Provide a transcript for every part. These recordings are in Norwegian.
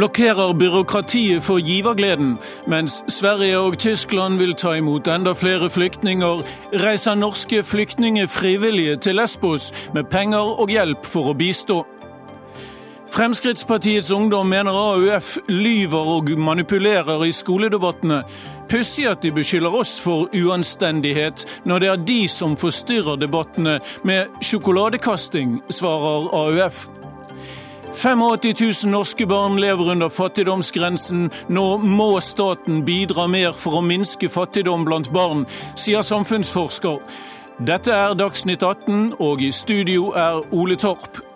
blokkerer byråkratiet for givergleden, mens Sverige og Tyskland vil ta imot enda flere flyktninger, reiser norske flyktninger frivillige til Lesbos med penger og hjelp for å bistå. Fremskrittspartiets ungdom mener AUF lyver og manipulerer i skoledebattene. Pussig at de beskylder oss for uanstendighet, når det er de som forstyrrer debattene med sjokoladekasting, svarer AUF. 85 000 norske barn lever under fattigdomsgrensen. Nå må staten bidra mer for å minske fattigdom blant barn, sier samfunnsforsker. Dette er Dagsnytt 18, og i studio er Ole Torp.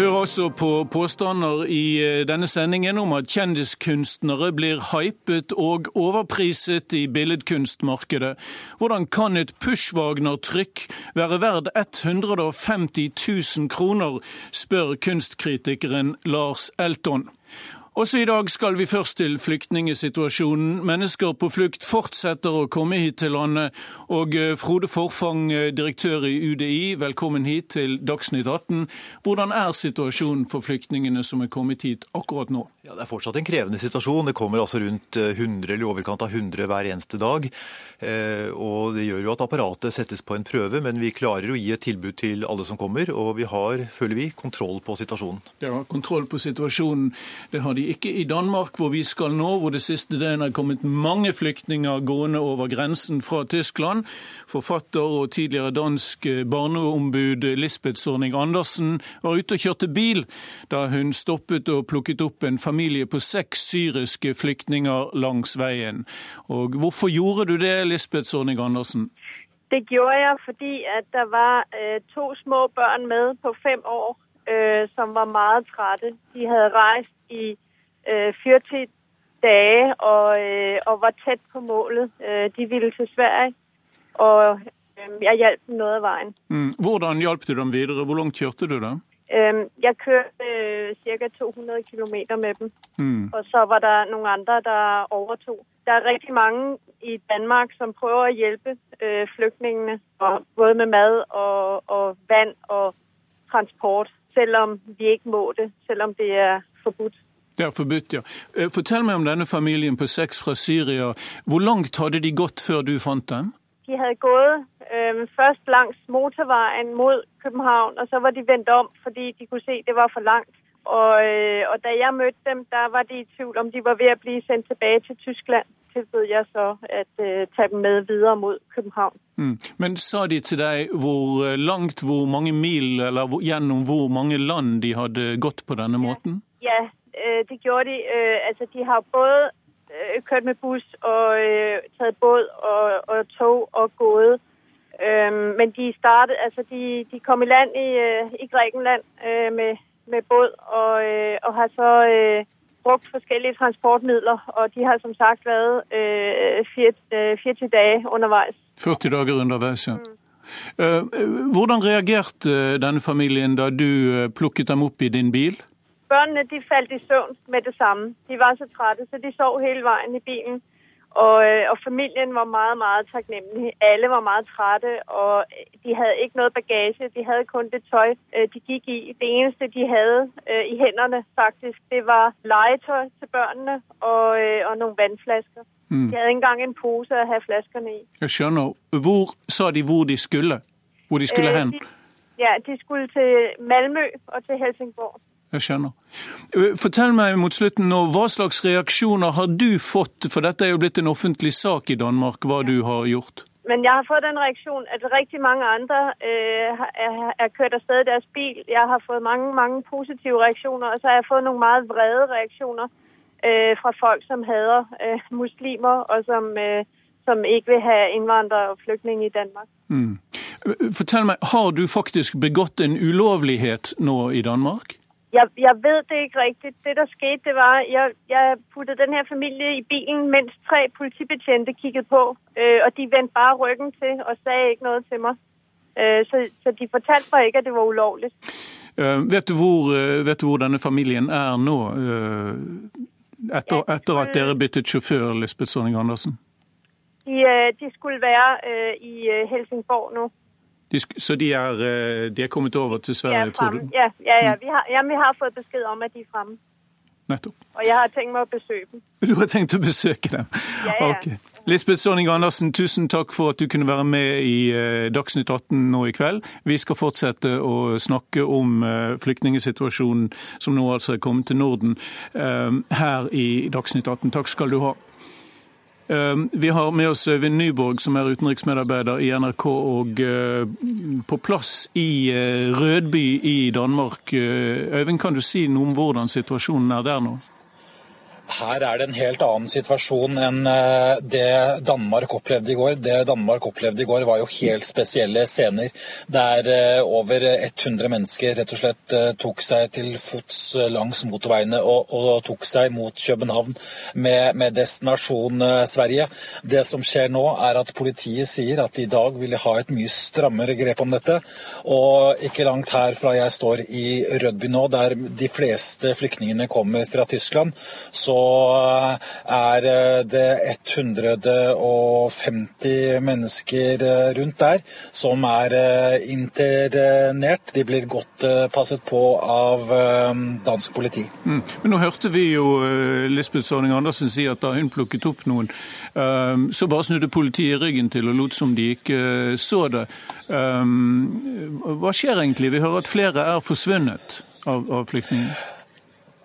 Hør også på påstander i eh, denne sendingen om at kjendiskunstnere blir hypet og overpriset i billedkunstmarkedet. Hvordan kan et Pushwagner-trykk være verd 150 000 kroner, spør kunstkritikeren Lars Elton. Også i dag skal vi først til flyktningsituasjonen. Mennesker på flukt fortsetter å komme hit til landet. Og eh, Frode Forfang, eh, direktør i UDI, velkommen hit til Dagsnytt 18. Hvordan er situasjonen for flyktningene som er kommet hit akkurat nå? Ja, Det er fortsatt en krevende situasjon. Det kommer altså rundt 100 eh, eller i overkant av 100 hver eneste dag. Og Det gjør jo at apparatet settes på en prøve, men vi klarer å gi et tilbud til alle som kommer. Og vi har, føler vi, kontroll på situasjonen. Dere har kontroll på situasjonen. Det har de ikke i Danmark, hvor vi skal nå, hvor det siste døgnet er kommet mange flyktninger gående over grensen fra Tyskland. Forfatter og tidligere dansk barneombud Lisbeth Sorning Andersen var ute og kjørte bil da hun stoppet og plukket opp en familie på seks syriske flyktninger langs veien. Og hvorfor gjorde du det, Lisbeth Sorning Andersen? Det gjorde jeg fordi at det var eh, to små barn med på fem år eh, som var meget trette. De hadde reist i 40 øh, dage og, øh, og, var tett på målet. Øh, de ville til Sverige, og jeg hjalp dem noget af veien. Mm. Hvordan hjalp du dem videre? Hvor langt kjørte du da? Jeg kørte ca. 200 km med dem. Mm. Og så var det noen andre der overtog. Der er riktig mange i Danmark som prøver å hjelpe øh, flyktningene. Både med mad og, og vand og transport. selvom vi ikke må det. selvom det er forbudt. Det er forbudt, ja. Eh, fortell meg om denne familien på seks fra Syria. Hvor langt hadde de gått før du fant dem? De hadde gått øh, først langs motorveien mot København, og så var de vendt om fordi de kunne se det var for langt. Og, øh, og da jeg møtte dem, da var de i tvil om de var ved å bli sendt tilbake til Tyskland. Tilbød jeg så at uh, ta dem med videre mot København. Mm. Men sa de til deg hvor langt, hvor mange mil, eller hvor, gjennom hvor mange land de hadde gått på denne måten? Ja, Øh, det gjorde de. Øh, altså, de har både øh, kørt med buss og taget båd og, og tog og gået. Men de startede, altså de, de kom i land i, i Grækenland med, med båd og, og har så brukt forskellige transportmidler. Og de har som sagt vært øh, 40 dage underveis. 40 dager underveis, ja. Mm. Hvordan reagerte denne familien da du plukket dem opp i din bil? Børnene de faldt i søvn med det samme. De var så trætte, så de sov hele veien i bilen. Og, øh, og, familien var meget, meget taknemmelig. Alle var meget trætte, og de hadde ikke noe bagasje. De hadde kun det tøj, øh, de gikk i. Det eneste de hadde øh, i hendene, faktisk, det var legetøj til børnene og, og noen vannflasker. Mm. De hadde ikke engang en pose å ha flaskene i. Jeg skjønner. Hvor sa de hvor de skulle? Hvor de skulle hen? De, ja, de skulle til Malmö og til Helsingborg. Jeg skjønner. Eh, fortell meg mot slutten nå, hva slags reaksjoner har du fått, for dette er jo blitt en offentlig sak i Danmark, hva du har gjort? Men jeg har fått en reaksjon at riktig mange andre øh, er, er kørt av sted deres bil. Jeg har fått mange, mange positive reaksjoner, og så har jeg fått noen meget vrede reaksjoner øh, fra folk som hater øh, muslimer, og som, øh, som, ikke vil ha innvandrere og flyktninger i Danmark. Mm. Fortell meg, Har du faktisk begått en ulovlighet nå i Danmark? Jeg, jeg, ved det ikke riktig. Det der skete, det var jeg, jeg puttet den her familie i bilen mens tre politibetjente kikket på. Øh, og de vendte bare ryggen til og sa ikke noe til meg. Øh, så, så, de fortalte mig ikke at det var ulovlig. Øh, vet, du hvor, uh, vet, du hvor, denne familien er nå? øh, etter, etter at dere byttet sjåfør, Lisbeth Sonning Andersen? De, øh, de skulle være øh, i øh, Helsingborg nå. De, så de er, de er, kommet over til Sverige, tror du? Ja, ja, ja. Vi har, ja, vi har fått beskjed om at de er fremme. Nettopp. Og jeg har tenkt meg å besøke dem. Du har tenkt å besøke dem? Ja, ja. Okay. Lisbeth Sonning Andersen, tusen takk for at du kunne være med i Dagsnytt 18 nå i kveld. Vi skal fortsette å snakke om flyktningsituasjonen som nå altså er kommet til Norden her i Dagsnytt 18. Takk skal du ha. Ehm, vi har med oss Øyvind Nyborg, som er utenriksmedarbeider i NRK og eh, på plass i eh, Rødby i Danmark. Eh, Øyvind, kan du si noe om hvordan situasjonen er der nå? Her er det en helt annen situasjon enn eh, det Danmark opplevde i går. Det Danmark opplevde i går var jo helt spesielle scener, der eh, over 100 mennesker rett og slett eh, tok seg til fots langs motorveiene og, og tok seg mot København med, med, destinasjon Sverige. Det som skjer nå, er at politiet sier at de i dag ville ha et mye strammere grep om dette. Og ikke langt herfra jeg står i Rødby nå, der de fleste flyktningene kommer fra Tyskland, så er eh, det 150 mennesker eh, rundt der som er eh, internert. De blir godt passet på av dansk politi. Mm. Men Nå hørte vi jo Lisbeth Sorning Andersen si at da hun plukket opp noen, så bare snudde politiet ryggen til og lot som de ikke så det. Hva skjer egentlig? Vi hører at flere er forsvunnet av, av flyktninger.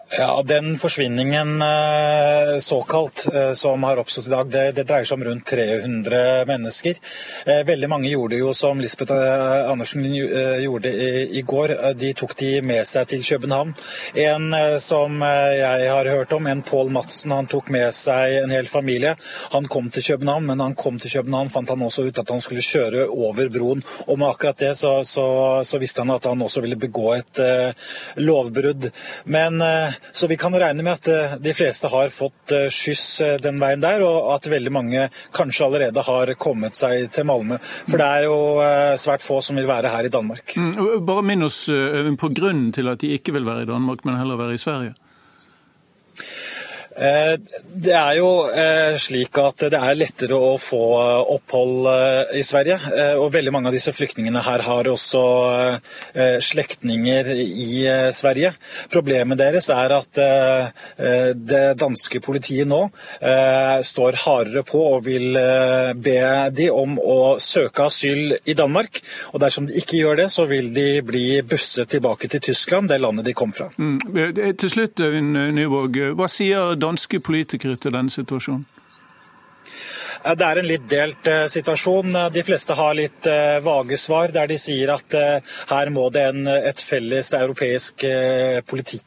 Ja, Den forsvinningen eh, såkalt eh, som har oppstått i dag, det, det, dreier seg om rundt 300 mennesker. Eh, veldig mange gjorde jo som Lisbeth Andersen gjorde i, går. De tok de med seg til København. En som jeg har hørt om, en Pål Madsen, han tok med seg en hel familie. Han kom til København, men han kom til København fant han også ut at han skulle kjøre over broen. Og med akkurat det så, så, så visste han at han også ville begå et lovbrudd. Men så vi kan regne med at eh, de fleste har fått eh, skyss eh, den veien der, og at veldig mange kanskje allerede har kommet seg til Malmö. For det er jo svært få som vil være her i Danmark. Mm, bare minn oss på grunnen til at de ikke vil være i Danmark, men heller være i Sverige. Eh, det er jo eh, slik at det er lettere å få opphold eh, i Sverige. Og veldig mange av disse flyktningene her har også slektninger i Sverige. Problemet deres er at det danske politiet nå står hardere på og vil be de om å søke asyl i Danmark. Og dersom de ikke gjør det, så vil de bli busset tilbake til Tyskland, det landet de kom fra. Mm. Til slutt, Nyborg, hva sier danske politikere til denne situasjonen? Det er en litt delt eh, situasjon. De fleste har litt eh, vage svar, der de sier at eh, her må det en, et felles europeisk politikk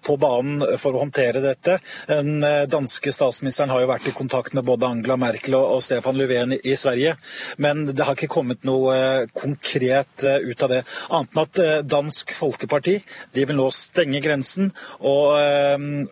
på banen for å håndtere dette. Den danske statsministeren har jo vært i kontakt med både Angela Merkel og Stefan Löfven i Sverige, men det har ikke kommet noe konkret ut av det. Annet enn at Dansk Folkeparti de vil nå stenge grensen og,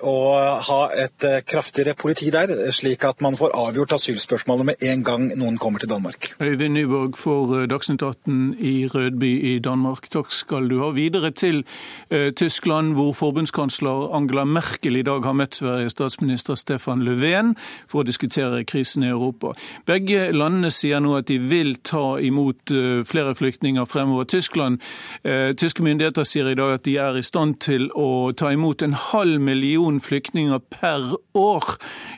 og ha et kraftigere politi der, slik at man får avgjort asyl asylspørsmålet med en gang noen kommer til Danmark. Øyvind Nyborg for eh, Dagsnytt 18 i Rødby i Danmark. Takk skal du ha. Videre til uh, Tyskland, hvor forbundskansler Angela Merkel i dag har møtt Sveriges statsminister Stefan Löfven for å diskutere krisen i Europa. Begge landene sier nå at de vil ta imot uh, flere flyktninger fremover. Tyskland, Tyske myndigheter sier i dag at de er i stand til å ta imot en halv million flyktninger per år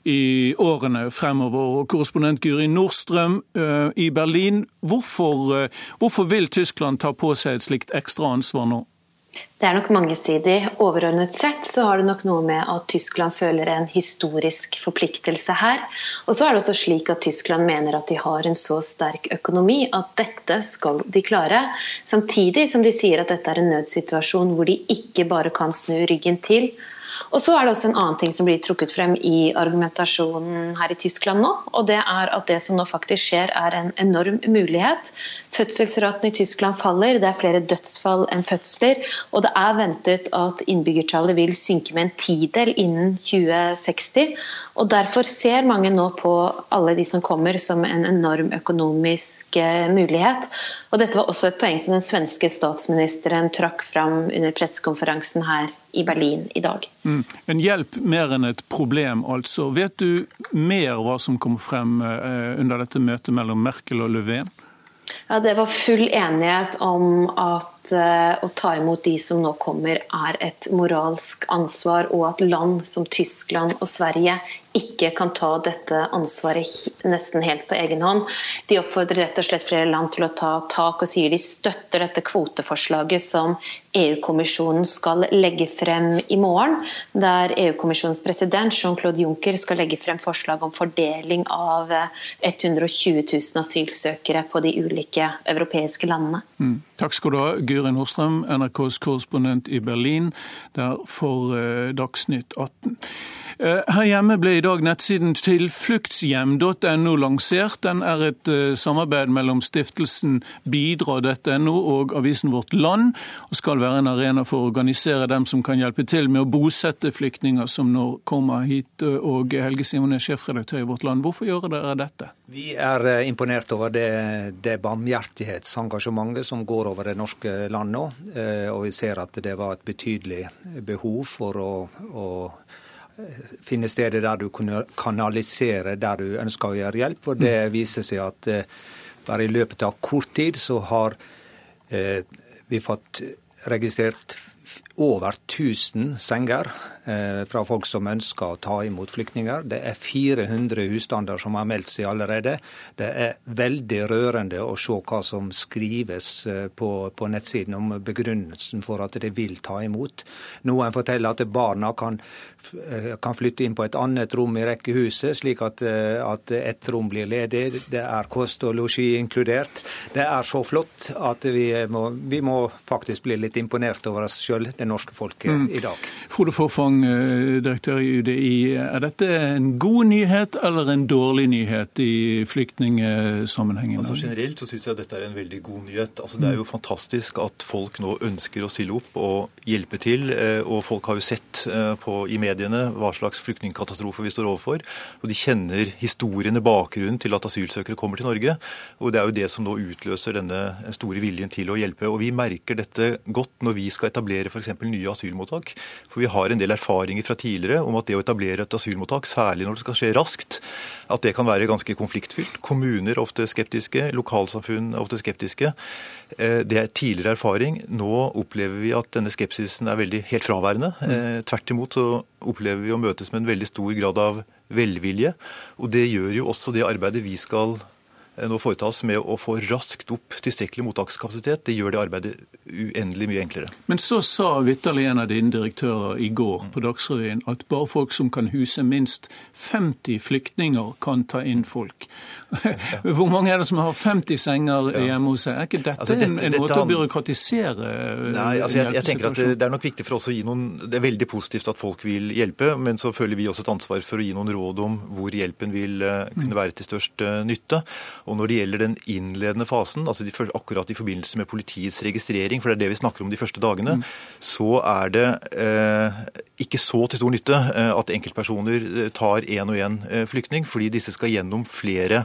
i årene fremover og korrespondent Guri Nordstrøm eh, i Berlin. Hvorfor, eh, hvorfor vil Tyskland ta på seg et slikt ekstra ansvar nå? Det er nok mangesidig. Overordnet sett så har det nok noe med at Tyskland føler en historisk forpliktelse her. Og så er det også slik at Tyskland mener at de har en så sterk økonomi at dette skal de klare. Samtidig som de sier at dette er en nødsituasjon hvor de ikke bare kan snu ryggen til og så er det også en annen ting som blir trukket frem i argumentasjonen her i Tyskland nå. Og det er at det som nå faktisk skjer, er en enorm mulighet. Fødselsraten i Tyskland faller, det er flere dødsfall enn fødsler. Og det er ventet at innbyggertallet vil synke med en tidel innen 2060. Og derfor ser mange nå på alle de som kommer som en enorm økonomisk eh, mulighet. Og dette var også et poeng som den svenske statsministeren trakk fram under pressekonferansen her i Berlin i dag. Mm. En hjelp mer enn et problem, altså. Vet du mer hva som kom frem under dette møtet mellom Merkel og Löfven? Ja, Det var full enighet om at uh, å ta imot de som nå kommer, er et moralsk ansvar, og at land som Tyskland og Sverige ikke kan ta dette ansvaret nesten helt på egen hånd. De oppfordrer rett og slett flere land til å ta tak og sier de støtter dette kvoteforslaget som EU-kommisjonen skal legge frem i morgen, der EU-kommisjonens president Jean-Claude Juncker skal legge frem forslag om fordeling av 120 000 asylsøkere på de ulike europeiske landene. Mm. Takk skal du ha, Guri Nordstrøm, NRKs korrespondent i Berlin, der for uh, Dagsnytt 18. Eh, her hjemme ble i dag nettsiden tilfluktshjem.no lansert. Den er et eh, samarbeid mellom stiftelsen bidra.no og avisen Vårt Land, og skal være en arena for å organisere dem som kan hjelpe til med å bosette flyktninger som nå kommer hit. Og Helge Simon er sjefredaktør i Vårt Land. Hvorfor gjør dere dette? Vi er eh, imponert over det, det barmhjertighetsengasjementet som går over det norske land nå. Og vi ser at det var et betydelig behov for å, å finne steder der du kunne kanalisere der du ønsker å gjøre hjelp. Og det mm. viser seg at eh, bare i løpet av kort tid så har eh, vi fått registrert over 1000 senger eh, fra folk som ønsker å ta imot flyktninger. Det er 400 husstander som har meldt seg allerede. Det er veldig rørende å se hva som skrives eh, på, på nettsiden om begrunnelsen for at de vil ta imot. Noen forteller at barna kan, eh, kan flytte inn på et annet rom i rekkehuset, slik at, at ett rom blir ledig. Det er kost og losji inkludert. Det er så flott at vi må, vi må faktisk bli litt imponert over oss sjøl, det norske folket, mm. i dag. Frode Forfang, Eh, direktør i UDI. Er dette en god nyhet eller en dårlig nyhet i flyktningsammenhengen? Altså, generelt så syns jeg dette er en veldig god nyhet. Altså, det er jo fantastisk at folk nå ønsker å stille opp og hjelpe til. Eh, og folk har jo sett eh, på, i mediene hva slags flyktningkatastrofe vi står overfor. Og de kjenner historiene, bakgrunnen til at asylsøkere kommer til Norge. Og det er jo det som nå utløser denne store viljen til å hjelpe. Og vi merker dette godt når vi skal etablere f.eks. nye asylmottak. For vi har en del erfaringer fra tidligere om at det å etablere et asylmottak, særlig når det skal skje raskt, at det kan være ganske konfliktfylt. Kommuner er ofte skeptiske, lokalsamfunn er ofte skeptiske. Eh, det er tidligere erfaring. Nå opplever vi at denne skepsisen er veldig helt fraværende. Mm. Eh, tvert imot så opplever vi å møtes med en veldig stor grad av velvilje. Og det gjør jo også det arbeidet vi skal Eh, nå foretas med å få raskt opp tilstrekkelig mottakskapasitet, det gjør det arbeidet uendelig mye enklere. Men så sa vitterlig en av dine direktører i går på Dagsrevyen at bare folk som kan huse minst 50 flyktninger, kan ta inn folk. Hvor mange er det som har 50 senger hjemme hos seg? Er ikke dette, altså, dette en, en dette, måte å byråkratisere Nei, altså jeg, jeg tenker at det, det, er nok viktig for oss å gi noen Det er veldig positivt at folk vil hjelpe, men så føler vi også et ansvar for å gi noen råd om hvor hjelpen vil uh, kunne være til størst uh, nytte. Og når det gjelder den innledende fasen, altså de, akkurat i forbindelse med politiets registrering, for det er det vi snakker om de første dagene, mm. så er det eh, ikke så til stor nytte at enkeltpersoner tar én og én flyktning, fordi disse skal gjennom flere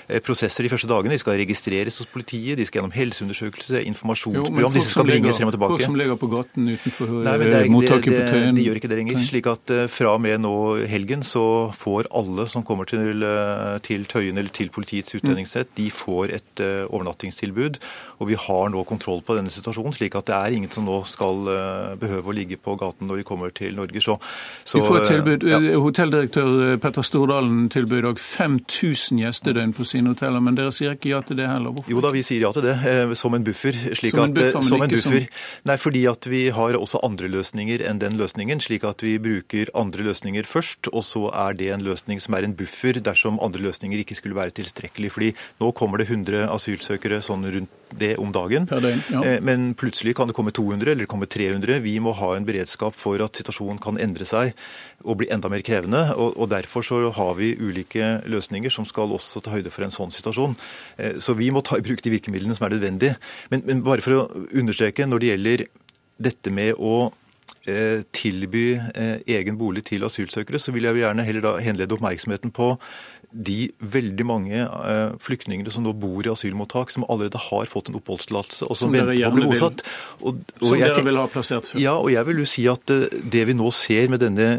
prosesser de første dagene. De skal registreres hos politiet, de skal gjennom helseundersøkelse, informasjonsprogram. Disse skal bringes frem og tilbake. Folk som ligger på gaten utenfor Nei, det er, mottaket på Tøyen? De gjør ikke det lenger. slik at uh, fra og med nå helgen så får alle som kommer til, til Tøyen eller til politiets utlendingssett, de får et overnattingstilbud. Og vi har nå kontroll på denne situasjonen, slik at det er ingen som nå skal behøve å ligge på gaten når de kommer til Norge. Så, så, de får et tilbud. Ja. Hotelldirektør Petter Stordalen tilbyr i dag 5000 gjestedøgn på sine hoteller, men dere sier ikke ja til det heller? Hvorfor? Jo da, vi sier ja til det, eh, som en buffer. Slik som en buffer, at, som en buffer. Som... Nei, fordi at vi har også andre løsninger enn den løsningen, slik at vi bruker andre løsninger først, og så er det en løsning som er en buffer dersom andre løsninger ikke skulle være tilstrekkelig. Fordi nå kommer det 100 asylsøkere sånn rundt det om dagen. Døgn, ja. Eh, men plutselig kan det komme 200 eller det komme 300. Vi må ha en beredskap for at situasjonen kan endre seg og bli enda mer krevende. Og, og Derfor så har vi ulike løsninger som skal også ta høyde for en sånn situasjon. Eh, så vi må ta i bruk de virkemidlene som er nødvendige. Men, men bare for å understreke, når det gjelder dette med å eh, tilby egen bolig til asylsøkere, så vil jeg gjerne heller da henlede oppmerksomheten på de veldig mange uh, flyktningene som nå bor i asylmottak, som allerede har fått en oppholdstillatelse og som, som venter på å bli bosatt. Og, og som dere vil ha plassert før? Ja, og jeg vil jo si at uh, det vi nå ser med denne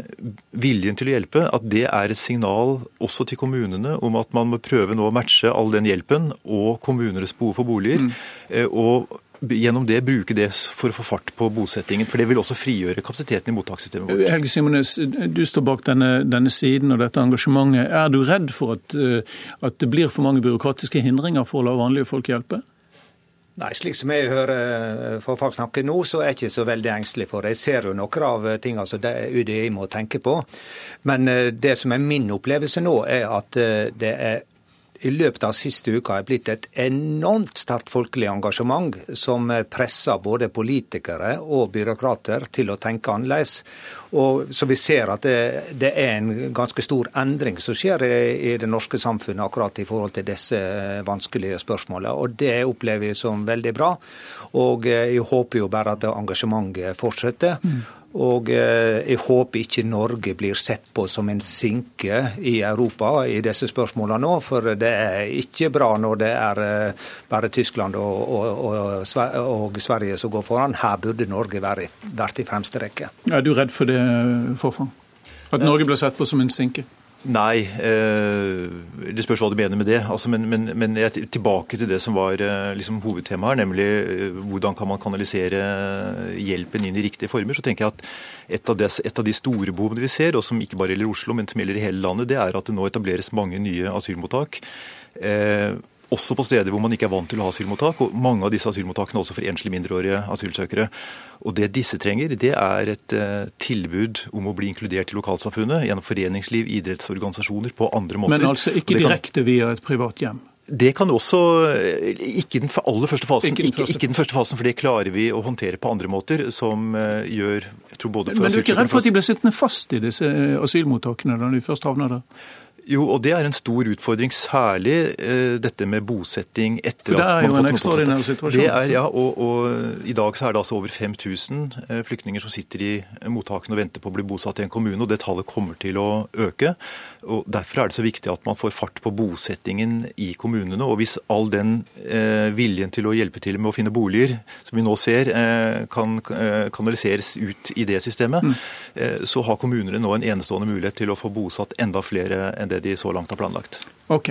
viljen til å hjelpe, at det er et signal også til kommunene om at man må prøve nå å matche all den hjelpen og kommunenes behov for boliger. Mm. Uh, og gjennom det bruke det for å få fart på bosettingen. For det vil også frigjøre kapasiteten i mottakssystemet vårt. Helge Simones, du står bak denne, denne, siden og dette engasjementet. Er du redd for at, eh, at det blir for mange byråkratiske hindringer for å la vanlige folk hjelpe? Nei, slik som jeg hører eh, for folk snakke nå, så er jeg ikke så veldig engstelig for det. Jeg ser jo noen av tingene som UDI må tenke på. Men eh, det som er min opplevelse nå, er at det er i løpet av siste uka er blitt et enormt sterkt folkelig engasjement som presser både politikere og byråkrater til å tenke annerledes. Og så vi ser at det, det, er en ganske stor endring som skjer i, i, det norske samfunnet akkurat i forhold til disse vanskelige spørsmålene. Og det opplever vi som veldig bra. Og jeg håper jo bare at engasjementet fortsetter. Mm. Og eh, jeg håper ikke Norge blir sett på som en sinke i Europa i disse spørsmålene nå. For det er ikke bra når det er eh, bare Tyskland og, og, og, og Sverige som går foran. Her burde Norge være, vært i fremste rekke. Er du redd for det, Forfang? At Norge blir sett på som en sinke? Nei, eh, det spørs hva du mener med det. Altså, men, men, men jeg er tilbake til det som var eh, liksom, hovedtemaet her, nemlig eh, hvordan kan man kanalisere hjelpen inn i riktige former. Så tenker jeg at et av, des, et av, de store behovene vi ser, og som ikke bare gjelder Oslo, men som gjelder i hele landet, det er at det nå etableres mange nye asylmottak. Eh, også på steder hvor man ikke er vant til å ha asylmottak. og Mange av disse asylmottakene også for enslige mindreårige asylsøkere. Og Det disse trenger, det er et uh, tilbud om å bli inkludert i lokalsamfunnet gjennom foreningsliv, idrettsorganisasjoner, på andre måter. Men altså ikke direkte kan... via et privat hjem? Det kan også eh, Ikke den aller første fasen, ikke den første. Ikke, ikke den første fasen, for det klarer vi å håndtere på andre måter, som uh, gjør jeg tror både for Men du er ikke redd for at de blir sittende fast i disse asylmottakene når de først havner der? Jo, og det er en stor utfordring, særlig uh, dette med bosetting etter at man har fått Det er jo en ekstraordinær situasjon. Er, ja, og, og, I dag så er det altså over 5000 uh, flyktninger som sitter i mottakene og venter på å bli bosatt i en kommune, og det tallet kommer til å øke. Og Derfor er det så viktig at man får fart på bosettingen i kommunene. og Hvis all den eh, viljen til å hjelpe til med å finne boliger, som vi nå ser, kan kanaliseres ut i det systemet, mm. så har kommunene nå en enestående mulighet til å få bosatt enda flere enn det de så langt har planlagt. Ok.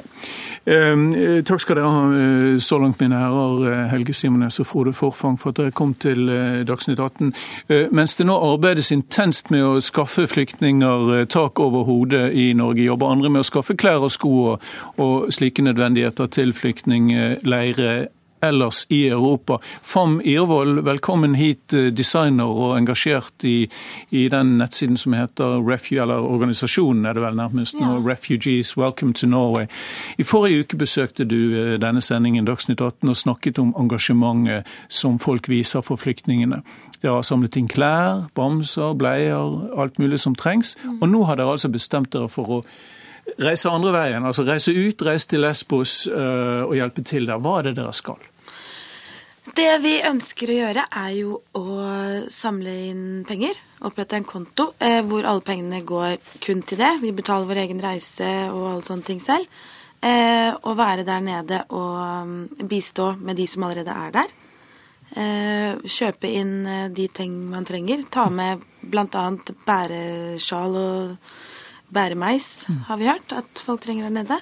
Eh, takk skal dere ha eh, så langt, mine herrer eh, Helge Simones og Frode Forfang, for at dere kom til eh, Dagsnytt 18. Eh, mens det nå arbeides intenst med å skaffe flyktninger tak over hodet i Norge, jobber andre med å skaffe klær og sko og, og slike nødvendigheter til flyktningleirer ellers i Europa. Fam Irvold, velkommen hit, eh, designer og engasjert i, i den nettsiden som heter Refu, eller organisasjonen er det vel nærmest nå, ja. Refugees Welcome to Norway. I forrige uke besøkte du eh, denne sendingen Dagsnytt 18 og snakket om engasjementet som folk viser for flyktningene. Dere har samlet inn klær, bamser, bleier, alt mulig som trengs. Mm. Og nå har dere altså bestemt dere for å reise andre veien. Altså reise ut, reise til Lesbos uh, og hjelpe til der. Hva er det dere skal? Det vi ønsker å gjøre, er jo å samle inn penger. Opprette en konto eh, hvor alle pengene går kun til det. Vi betaler vår egen reise og alle sånne ting selv. Eh, og være der nede og um, bistå med de som allerede er der. Eh, kjøpe inn eh, de ting man trenger. Ta med bl.a. bæresjal og bæremeis, har vi hørt at folk trenger der nede.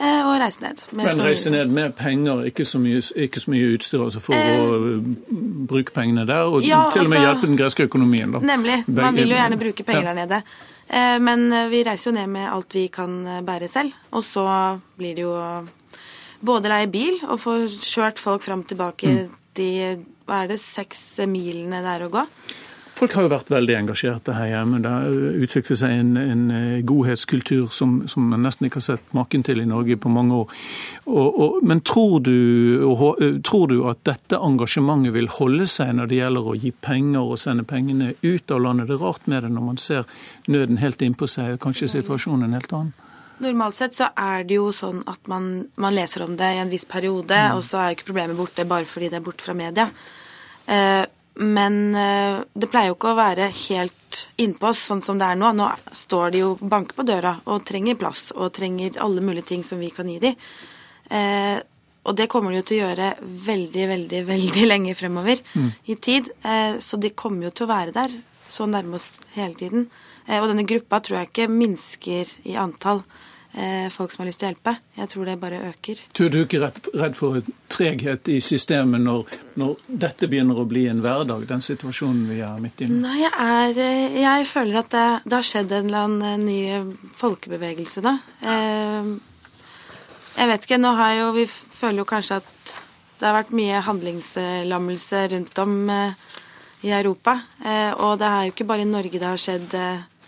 Eh, og reise ned. Men reise ned med penger, ikke så mye, ikke så mye utstyr altså for eh, å bruke pengene der, og ja, til og med altså, hjelpe den greske økonomien. Da. Nemlig. Man vil jo gjerne bruke penger ja. der nede. Eh, men vi reiser jo ned med alt vi kan bære selv, og så blir det jo både leie bil og få kjørt folk fram og tilbake mm. de hva er det, seks milene det er å gå. Folk har jo vært veldig engasjerte her hjemme. Det har utviklet seg en, en eh, godhetskultur som, som, man nesten ikke har sett maken til i Norge på mange år. Og, og, men tror du, og, eh, tror du, at dette engasjementet vil holde seg når det gjelder å gi penger og sende pengene ut av landet? Det er rart med det når man ser nøden helt innpå seg, kanskje situasjonen en helt annen? Normalt sett så er det jo sånn at man, man leser om det i en viss periode, mm. og så er jo ikke problemet borte bare fordi det er borte fra media. Eh, men eh, det pleier jo ikke å være helt innpå oss sånn som det er nå. Nå står de jo banker på døra og trenger plass og trenger alle mulige ting som vi kan gi dem. Eh, og det kommer de jo til å gjøre veldig, veldig, veldig lenge fremover mm. i tid. Eh, så de kommer jo til å være der så nærme oss hele tiden. Eh, og denne gruppa tror jeg ikke minsker i antall. Eh, folk som har lyst til å hjelpe. Jeg tror det bare øker. Tror du ikke redd, redd for treghet i systemet når, når, dette begynner å bli en hverdag, den situasjonen vi er midt inne i? Nei, jeg, er, eh, jeg føler at det, det, har skjedd en eller annen eh, ny folkebevegelse da. Jeg vet ikke, nå har jo Vi føler jo kanskje at det har vært mye handlingslammelse rundt om i Europa. Og det er jo ikke bare i Norge det har skjedd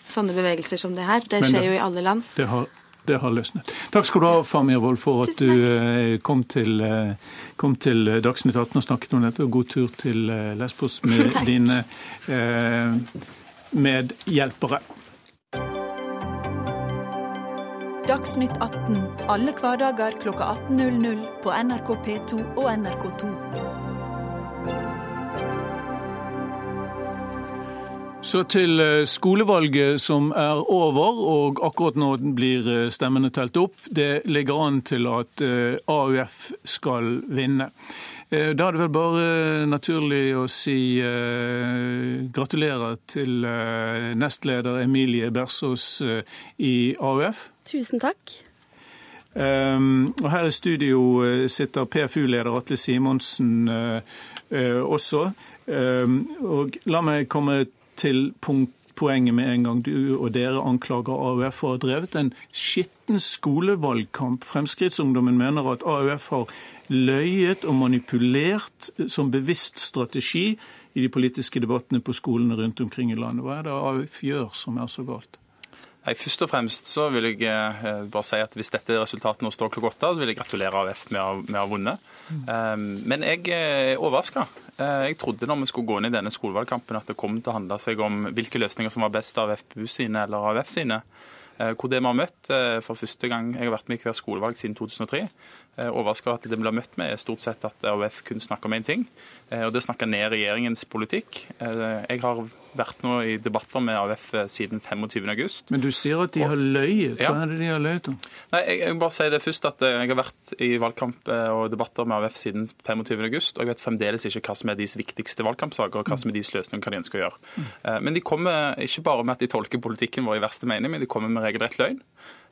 sånne bevegelser som det her. Det skjer jo i alle land. Det har det har løsnet. Takk skal du ha, Famir Wold, for at du eh, kom til, eh, kom til Dagsnytt 18 og snakket om dette. Og god tur til eh, Lesbos med dine medhjelpere. Dagsnytt 18 alle hverdager klokka 18.00 på NRK P2 og NRK2. Så til eh, skolevalget som er over, og akkurat nå blir eh, stemmene telt opp. Det ligger an til at eh, AUF skal vinne. Da er det vel bare naturlig å si uh, gratulerer til uh, nestleder Emilie Bersås uh, i AUF. Tusen takk. Um, og her i studio sitter PFU-leder Atle Simonsen også. Um, og la meg komme til poenget med en gang du og dere anklager AUF for å ha drevet en skitten skolevalgkamp. Fremskrittsungdommen mener at AUF har løyet og manipulert som bevisst strategi i de politiske debattene på skolene rundt omkring i landet. Hva er det AUF gjør som er så galt? Nei, Først og fremst så vil jeg eh, bare si at hvis dette resultatet nå står klokka åtte, så vil jeg gratulere AUF med å, med å ha vunnet. Mm. Men jeg er overraska. Eh, jeg trodde når vi skulle gå inn i denne skolevalgkampen at det kom til å handle seg om hvilke løsninger som var best av FPU sine eller AUF sine. Eh, hvor det vi har møtt eh, for første gang jeg har vært med i hver skolevalg siden 2003, Eh, overraska at det blir møtt med, er stort sett at AUF kun snakker om én ting, eh, og det snakker ned regjeringens politikk. Eh, jeg har vært nå i debatter med AUF siden 25.8. Men du sier at de har løyet. Hva er det de har løyet om? Nei, jeg, jeg bare sier det først at jeg har vært i valgkamp og debatter med AUF siden 25.8, og jeg vet fremdeles ikke hva som er deres viktigste valgkampsaker, og hva som er deres løsning hva de ønsker å gjøre. Mm. Men de kommer ikke bare med at de tolker politikken vår i verste mening, men de kommer med regelrett løgn.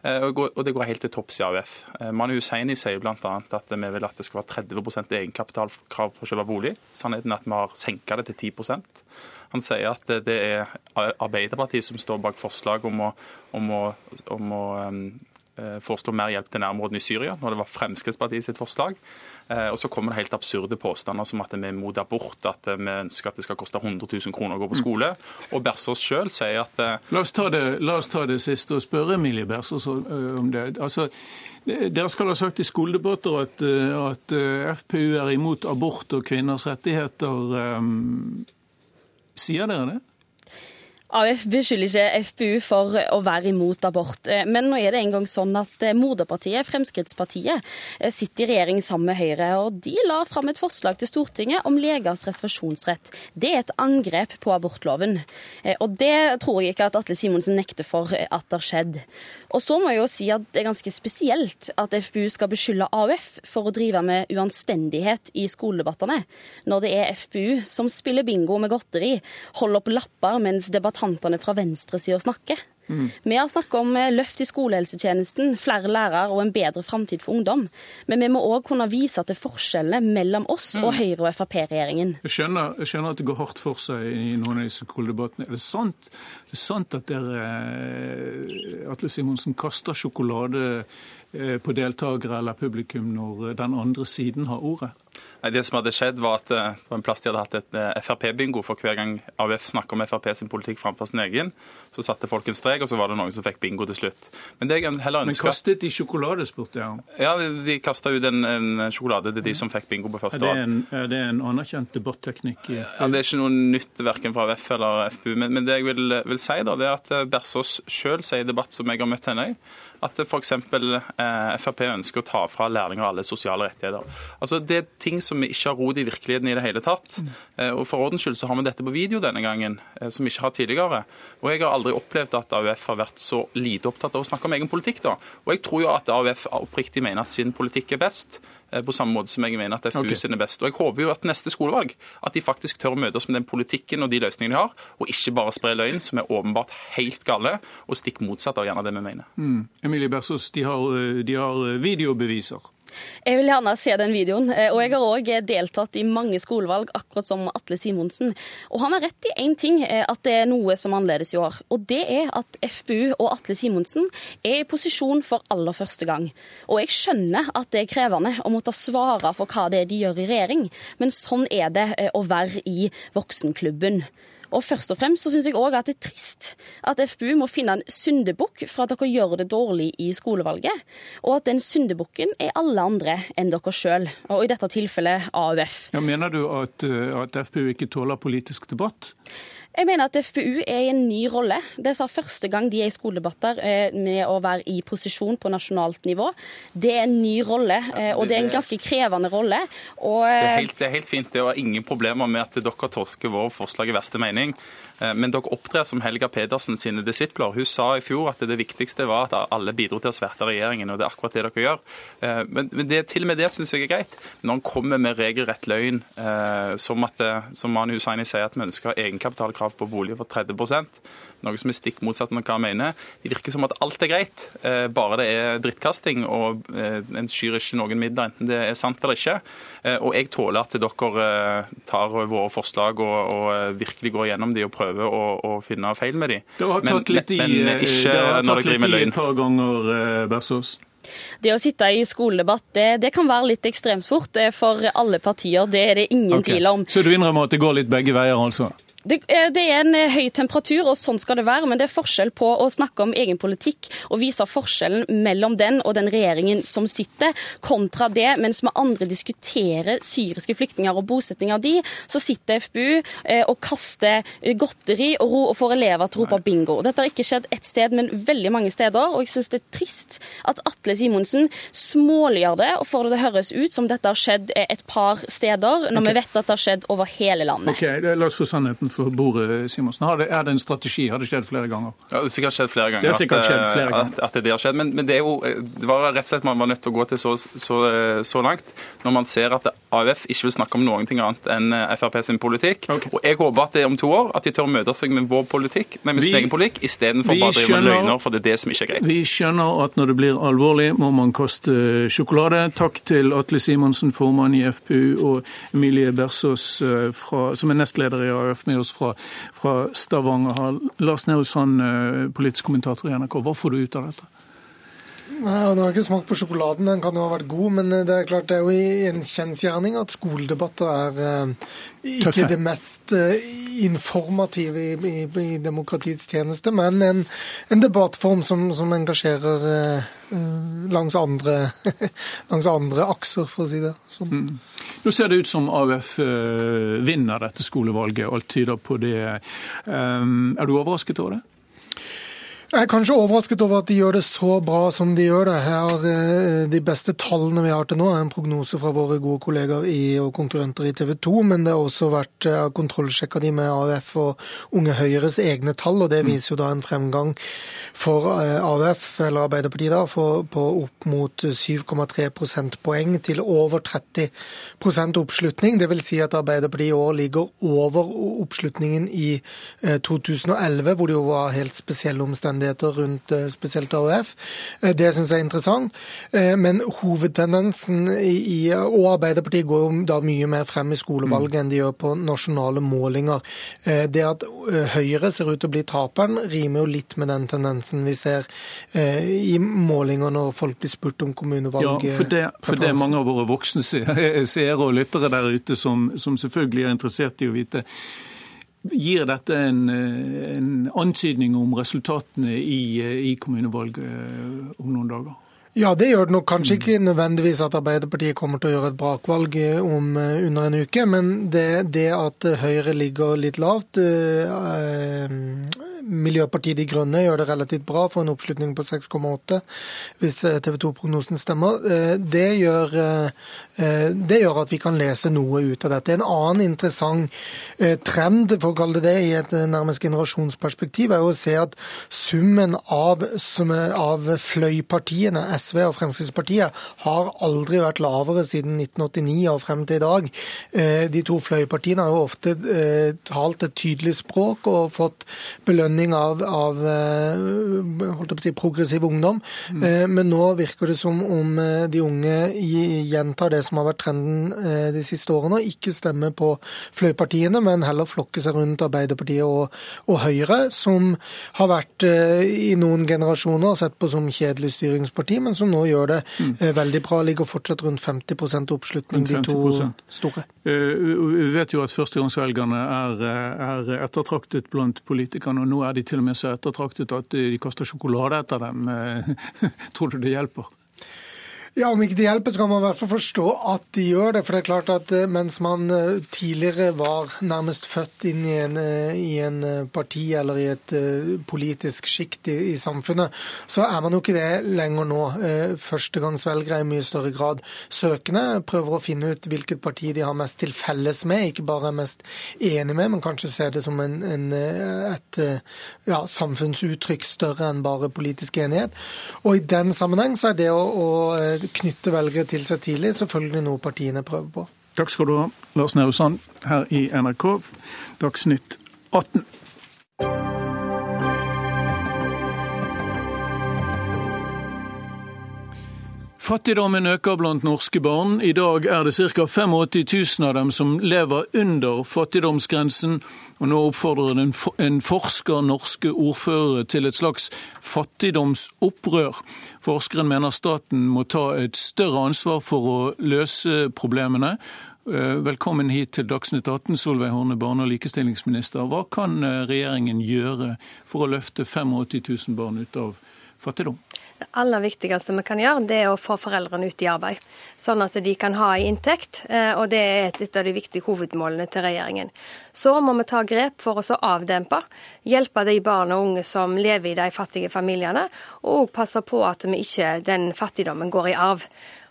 Eh, og det går helt til topps i AUF. Manu Mani Hussaini sier bl.a. at vi vil at det skal være 30 egenkapitalkrav for å kjøpe bolig. Sannheten er at vi har senka det til 10% Han sier at det er Arbeiderpartiet som står bak forslag om å, om å, om å Eh, foreslå mer hjelp til nærområdene i Syria, når det var Fremskrittspartiet sitt forslag. Eh, og så kommer det helt absurde påstander som at vi er mot abort, at vi ønsker at det skal koste 100 000 kroner å gå på skole. Og Bersås sjøl sier at eh, la oss, det, la oss, ta det, siste og spørre Emilie Bersås om det. Altså, dere skal ha sagt i skoledebatter at, at FPU er imot abort og kvinners rettigheter. Sier dere det? AUF beskylder ikke FPU for å være imot abort, eh, men nå er det en gang sånn at eh, moderpartiet, Fremskrittspartiet, eh, sitter i regjering sammen med Høyre, og de la fram et forslag til Stortinget om legers reservasjonsrett. Det er et angrep på abortloven, og det tror jeg ikke at Atle Simonsen nekter for at det har skjedd. Og så må jeg jo si at det er ganske spesielt at FPU skal beskylde AUF for å drive med uanstendighet i skoledebattene, når det er FPU som spiller bingo med godteri, holder opp lapper mens debattantene fra venstresida snakker. Mm. Vi har snakket om eh, løft i skolehelsetjenesten, flere lærere og en bedre framtid for ungdom. Men vi må òg kunne vise til forskjellene mellom oss mm. og Høyre- og Frp-regjeringen. Jeg, jeg, skjønner at det går hardt for seg i noen av disse skoledebattene. Er det sant, det er sant at dere, eh, Atle Simonsen, kaster sjokolade på deltakere eller publikum når den andre siden har ordet? Nei, Det som hadde skjedd, var at eh, det var en plass de hadde hatt et eh, Frp-bingo. For hver gang AUF snakker om Frp sin politikk framfor sin egen, så satte folk en strek, og så var det noen som fikk bingo til slutt. Men det jeg heller ønsker... Men kastet de sjokolade, spurte jeg om? Ja, de, kasta ut en, en, sjokolade til de som fikk bingo på første år. Er, er det en anerkjent debatteknikk? Ja, Det er ikke noe nytt verken fra AUF eller FPU. Men, men, det jeg vil, vil si, da, det er at eh, Bersås sjøl sier i debatt som jeg har møtt henne i, at f.eks. Eh, Frp ønsker å ta fra lærlinger alle sosiale rettigheter. Altså, Det er ting som vi ikke har rot i virkeligheten i det hele tatt. Eh, og For ordens skyld så har vi dette på video denne gangen, eh, som vi ikke har tidligere. Og Jeg har aldri opplevd at AUF har vært så lite opptatt av å snakke om egen politikk. da. Og Jeg tror jo at AUF oppriktig mener at sin politikk er best. Eh, på samme måte som jeg mener at FPU okay. sin er best. Og Jeg håper jo at neste skolevalg at de faktisk tør å møte oss med den politikken og de løsningene de har, og ikke bare spre løgn, som er åpenbart helt gale, og stikk motsatt av gjerne det vi mener. Mm. Emilie Bersos, de har, de har videobeviser. Jeg vil gjerne se den videoen. Eh, og jeg har òg deltatt i mange skolevalg, akkurat som Atle Simonsen. Og han har rett i én ting, eh, at det er noe som er annerledes i år. Og det er at FPU og Atle Simonsen er i posisjon for aller første gang. Og jeg skjønner at det er krevende å måtte svare for hva det er de gjør i regjering, men sånn er det eh, å være i voksenklubben. Og først og fremst så syns jeg òg at det er trist at FPU må finne en syndebukk for at dere gjør det dårlig i skolevalget, og at den syndebukken er alle andre enn dere sjøl, og i dette tilfellet AUF. Ja, mener du at, eh, at FPU ikke tåler politisk debatt? Jeg mener at FPU er i en ny rolle. Det er første gang de er i skoledebatter eh, med å være i posisjon på nasjonalt nivå. Det er en ny rolle, eh, og det er en ganske krevende rolle. Og, det, er helt, det, er helt, fint. Det var ingen problemer med at dere tolker våre forslag i verste mening. Eh, men dere opptrer som Helga Pedersen sine disipler. Hun sa i fjor at det viktigste var at alle bidro til å sverte regjeringen, og det er akkurat det dere gjør. Eh, men, det, til og med det syns jeg er greit. Når han kommer med regelrett løgn, eh, som at som Mani Hussaini sier at vi ønsker egenkapitalkrav på bolig for 30% noe som er stikk motsatt av hva jeg mener. Det virker som at alt er greit, bare det er drittkasting og en skyr ikke noen midler, enten det er sant eller ikke. Og jeg tåler at dere tar våre forslag og, og virkelig går gjennom de og prøver å, å finne feil med de. Det har tatt litt i, men ikke når det driver med løgn. et par ganger, Bersos. Det å sitte i skoledebatt det, det, kan være litt ekstremsport eh, for alle partier. Det er det ingen okay. tvil om. Så du innrømmer at det går litt begge veier, altså? Det, eh, det, er en eh, høy temperatur, og sånn skal det være. Men det er forskjell på å snakke om egen politikk og vise forskjellen mellom den og den regjeringen som sitter, kontra det mens vi andre diskuterer syriske flyktninger og bosetting av de, så sitter FBU eh, og kaster godteri og, ro, og får elever til å rope bingo. Dette har ikke skjedd ett sted, men veldig mange steder. Og jeg syns det er trist at Atle Simonsen småliggjør det og får det til å høres ut som dette har skjedd et par steder, når okay. vi vet at det har skjedd over hele landet. Ok, La oss få sannheten for bordet, Simonsen. Er det en strategi? Har det skjedd flere ganger? Ja, Det har sikkert skjedd flere ganger. Det har sikkert skjedd flere ganger. At, at, det har skjedd. Men, men, det, er jo, det var rett og slett man var nødt til å gå til så, så, så langt når man ser at AUF ikke vil snakke om noen ting annet enn eh, Frp sin politikk. Okay. Og Jeg håper at det er om to år at de tør å møte seg med vår politikk, med sin egen politikk, istedenfor bare å drive med løgner, for det er det som ikke er greit. Vi skjønner at når det blir alvorlig, må man koste sjokolade. Takk til Atle Simonsen, formann i FPU, og Emilie Bersås, eh, fra, som er nestleder i AUF, med oss fra, fra Stavanger. Lars Nehru Sand, eh, politisk kommentator i NRK, hva får du ut av dette? Nei, Nå har jeg ikke smakt på sjokoladen, den kan jo ha vært god. Men det er klart det er jo en kjensgjerning at skoledebatter er uh, ikke Tøffe. det mest uh, informative i, i, i, demokratiets tjeneste, men en, en debattform som, som engasjerer langs, andre, langs andre akser, for å si det sånn. Mm. Nå ser det ut som AUF vinner dette skolevalget, alt tyder på det. Er du overrasket over det? Jeg er kanskje overrasket over at de gjør det så bra som de gjør det. Her, er de beste tallene vi har til nå, er en prognose fra våre gode kollegaer i, og konkurrenter i TV 2. Men det har også vært eh, kontrollsjekka de med AUF og Unge Høyres egne tall. og Det mm. viser jo da en fremgang for eh, AUF, eller Arbeiderpartiet, da, for, på opp mot 7,3 prosentpoeng til over 30% oppslutning. Det vil si at Arbeiderpartiet i år ligger over oppslutningen i 2011, hvor det jo var helt spesielle omstendigheter omstendigheter rundt eh, spesielt AUF. Eh, det syns jeg er interessant. Eh, men hovedtendensen i, og Arbeiderpartiet går jo da mye mer frem i skolevalget enn de gjør på nasjonale målinger. Det at Høyre ser ut til å bli taperen, rimer jo litt med den tendensen vi ser i målinger når folk blir spurt om kommunevalg. Ja, for det, for det mange av våre voksne seere og lyttere der ute som, som selvfølgelig er interessert i å vite Gir dette en, en antydning om resultatene i, i kommunevalget eh, om noen dager? Ja, det gjør det nok kanskje ikke nødvendigvis at Arbeiderpartiet kommer til å gjøre et brakvalg eh, om eh, under en uke, men det, det at Høyre ligger litt lavt, Miljøpartiet De Grønne gjør det relativt bra, for en oppslutning på 6,8 hvis TV 2-prognosen stemmer. Det gjør, det gjør, at vi kan lese noe ut av dette. En annen interessant trend, for å kalle det det, i et nærmest generasjonsperspektiv, er å se at summen av, av fløypartiene, SV og Fremskrittspartiet, har aldri vært lavere siden 1989 og frem til i dag. De to fløypartiene har jo ofte talt et tydelig språk og fått belønning av, av eh, si, progressiv ungdom. Mm. Eh, men nå virker det som om eh, de unge gjentar det som har vært trenden de siste årene, og ikke stemmer på fløypartiene, men heller flokker seg rundt Arbeiderpartiet og, og Høyre, som har vært i noen generasjoner sett på som kjedelig styringsparti, men som nå gjør det mm. veldig bra. Ligger fortsatt rundt 50 oppslutning, 50%. de to store. Vi vet jo at førstegangsvelgerne er, er ettertraktet blant politikerne, og nå er de til og med så ettertraktet at de kaster sjokolade etter dem. Tror du det hjelper? Ja, Om ikke det hjelper, så kan man i hvert fall forstå at de gjør det. For det er klart at eh, mens man eh, tidligere var nærmest født inn i en, eh, i en parti eller i et politisk sjikt i, i, samfunnet, så er man jo ikke det lenger nå. Førstegangsvelgere i mye større grad søkende. Prøver å finne ut hvilket parti de har mest til felles med, ikke bare er mest enig med, men kanskje ser det som en, en, et ja, samfunnsuttrykk større enn bare politisk enighet. Og i den sammenheng så er det å, å knytte velgere til seg tidlig, selvfølgelig noe partiene prøver på. Takk skal du ha, Lars Nehru Sand, her i NRK Dagsnytt 18. Fattigdommen øker blant norske barn. I dag er det ca. 85 000 av dem som lever under fattigdomsgrensen, og nå oppfordrer en forsker norske ordførere til et slags fattigdomsopprør. Forskeren mener staten må ta et større ansvar for å løse problemene. Eh, velkommen hit til Dagsnytt 18, Solveig Horne, barne- og likestillingsminister. Hva kan eh, regjeringen gjøre for å løfte 85 000 barn ut av fattigdom? Det aller viktigste vi kan gjøre, det er å få foreldrene ut i arbeid. Sånn at de kan ha en inntekt, eh, og det er et av de viktige hovedmålene til regjeringen. Så må vi ta grep for å avdempe, hjelpe de barn og unge som lever i de fattige familiene, og passe på at vi ikke den fattigdommen går i arv.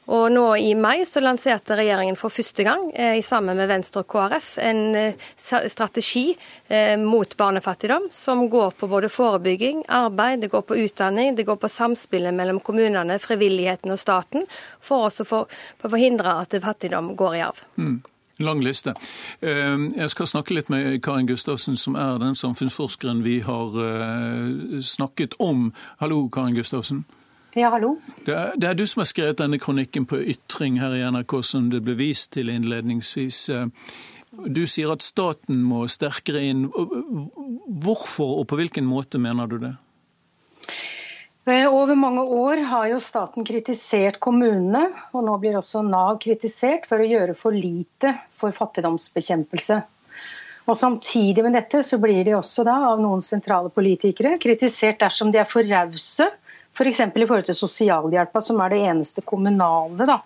Og nå i mai så lanserte regjeringen for første gang, eh, sammen med Venstre og KrF, en eh, strategi eh, mot barnefattigdom som går på både forebygging, arbeid, det går på utdanning, det går på samspillet mellom kommunene, frivilligheten og staten, for å for, for forhindre at fattigdom går i arv. Mm. Lang liste. Jeg skal snakke litt med Karin Gustavsen, som er den samfunnsforskeren vi har snakket om. Hallo, Karin Gustavsen. Ja, hallo. Det er, det er, du som har skrevet denne kronikken på Ytring her i NRK, som det ble vist til innledningsvis. Du sier at staten må sterkere inn. Hvorfor og på hvilken måte mener du det? Eh, over mange år har jo staten kritisert kommunene, og nå blir også Nav kritisert for å gjøre for lite for fattigdomsbekjempelse. Og Samtidig med dette så blir de også da av noen sentrale politikere kritisert dersom de er for rause F.eks. i forhold til sosialhjelpa, som er det eneste kommunale da,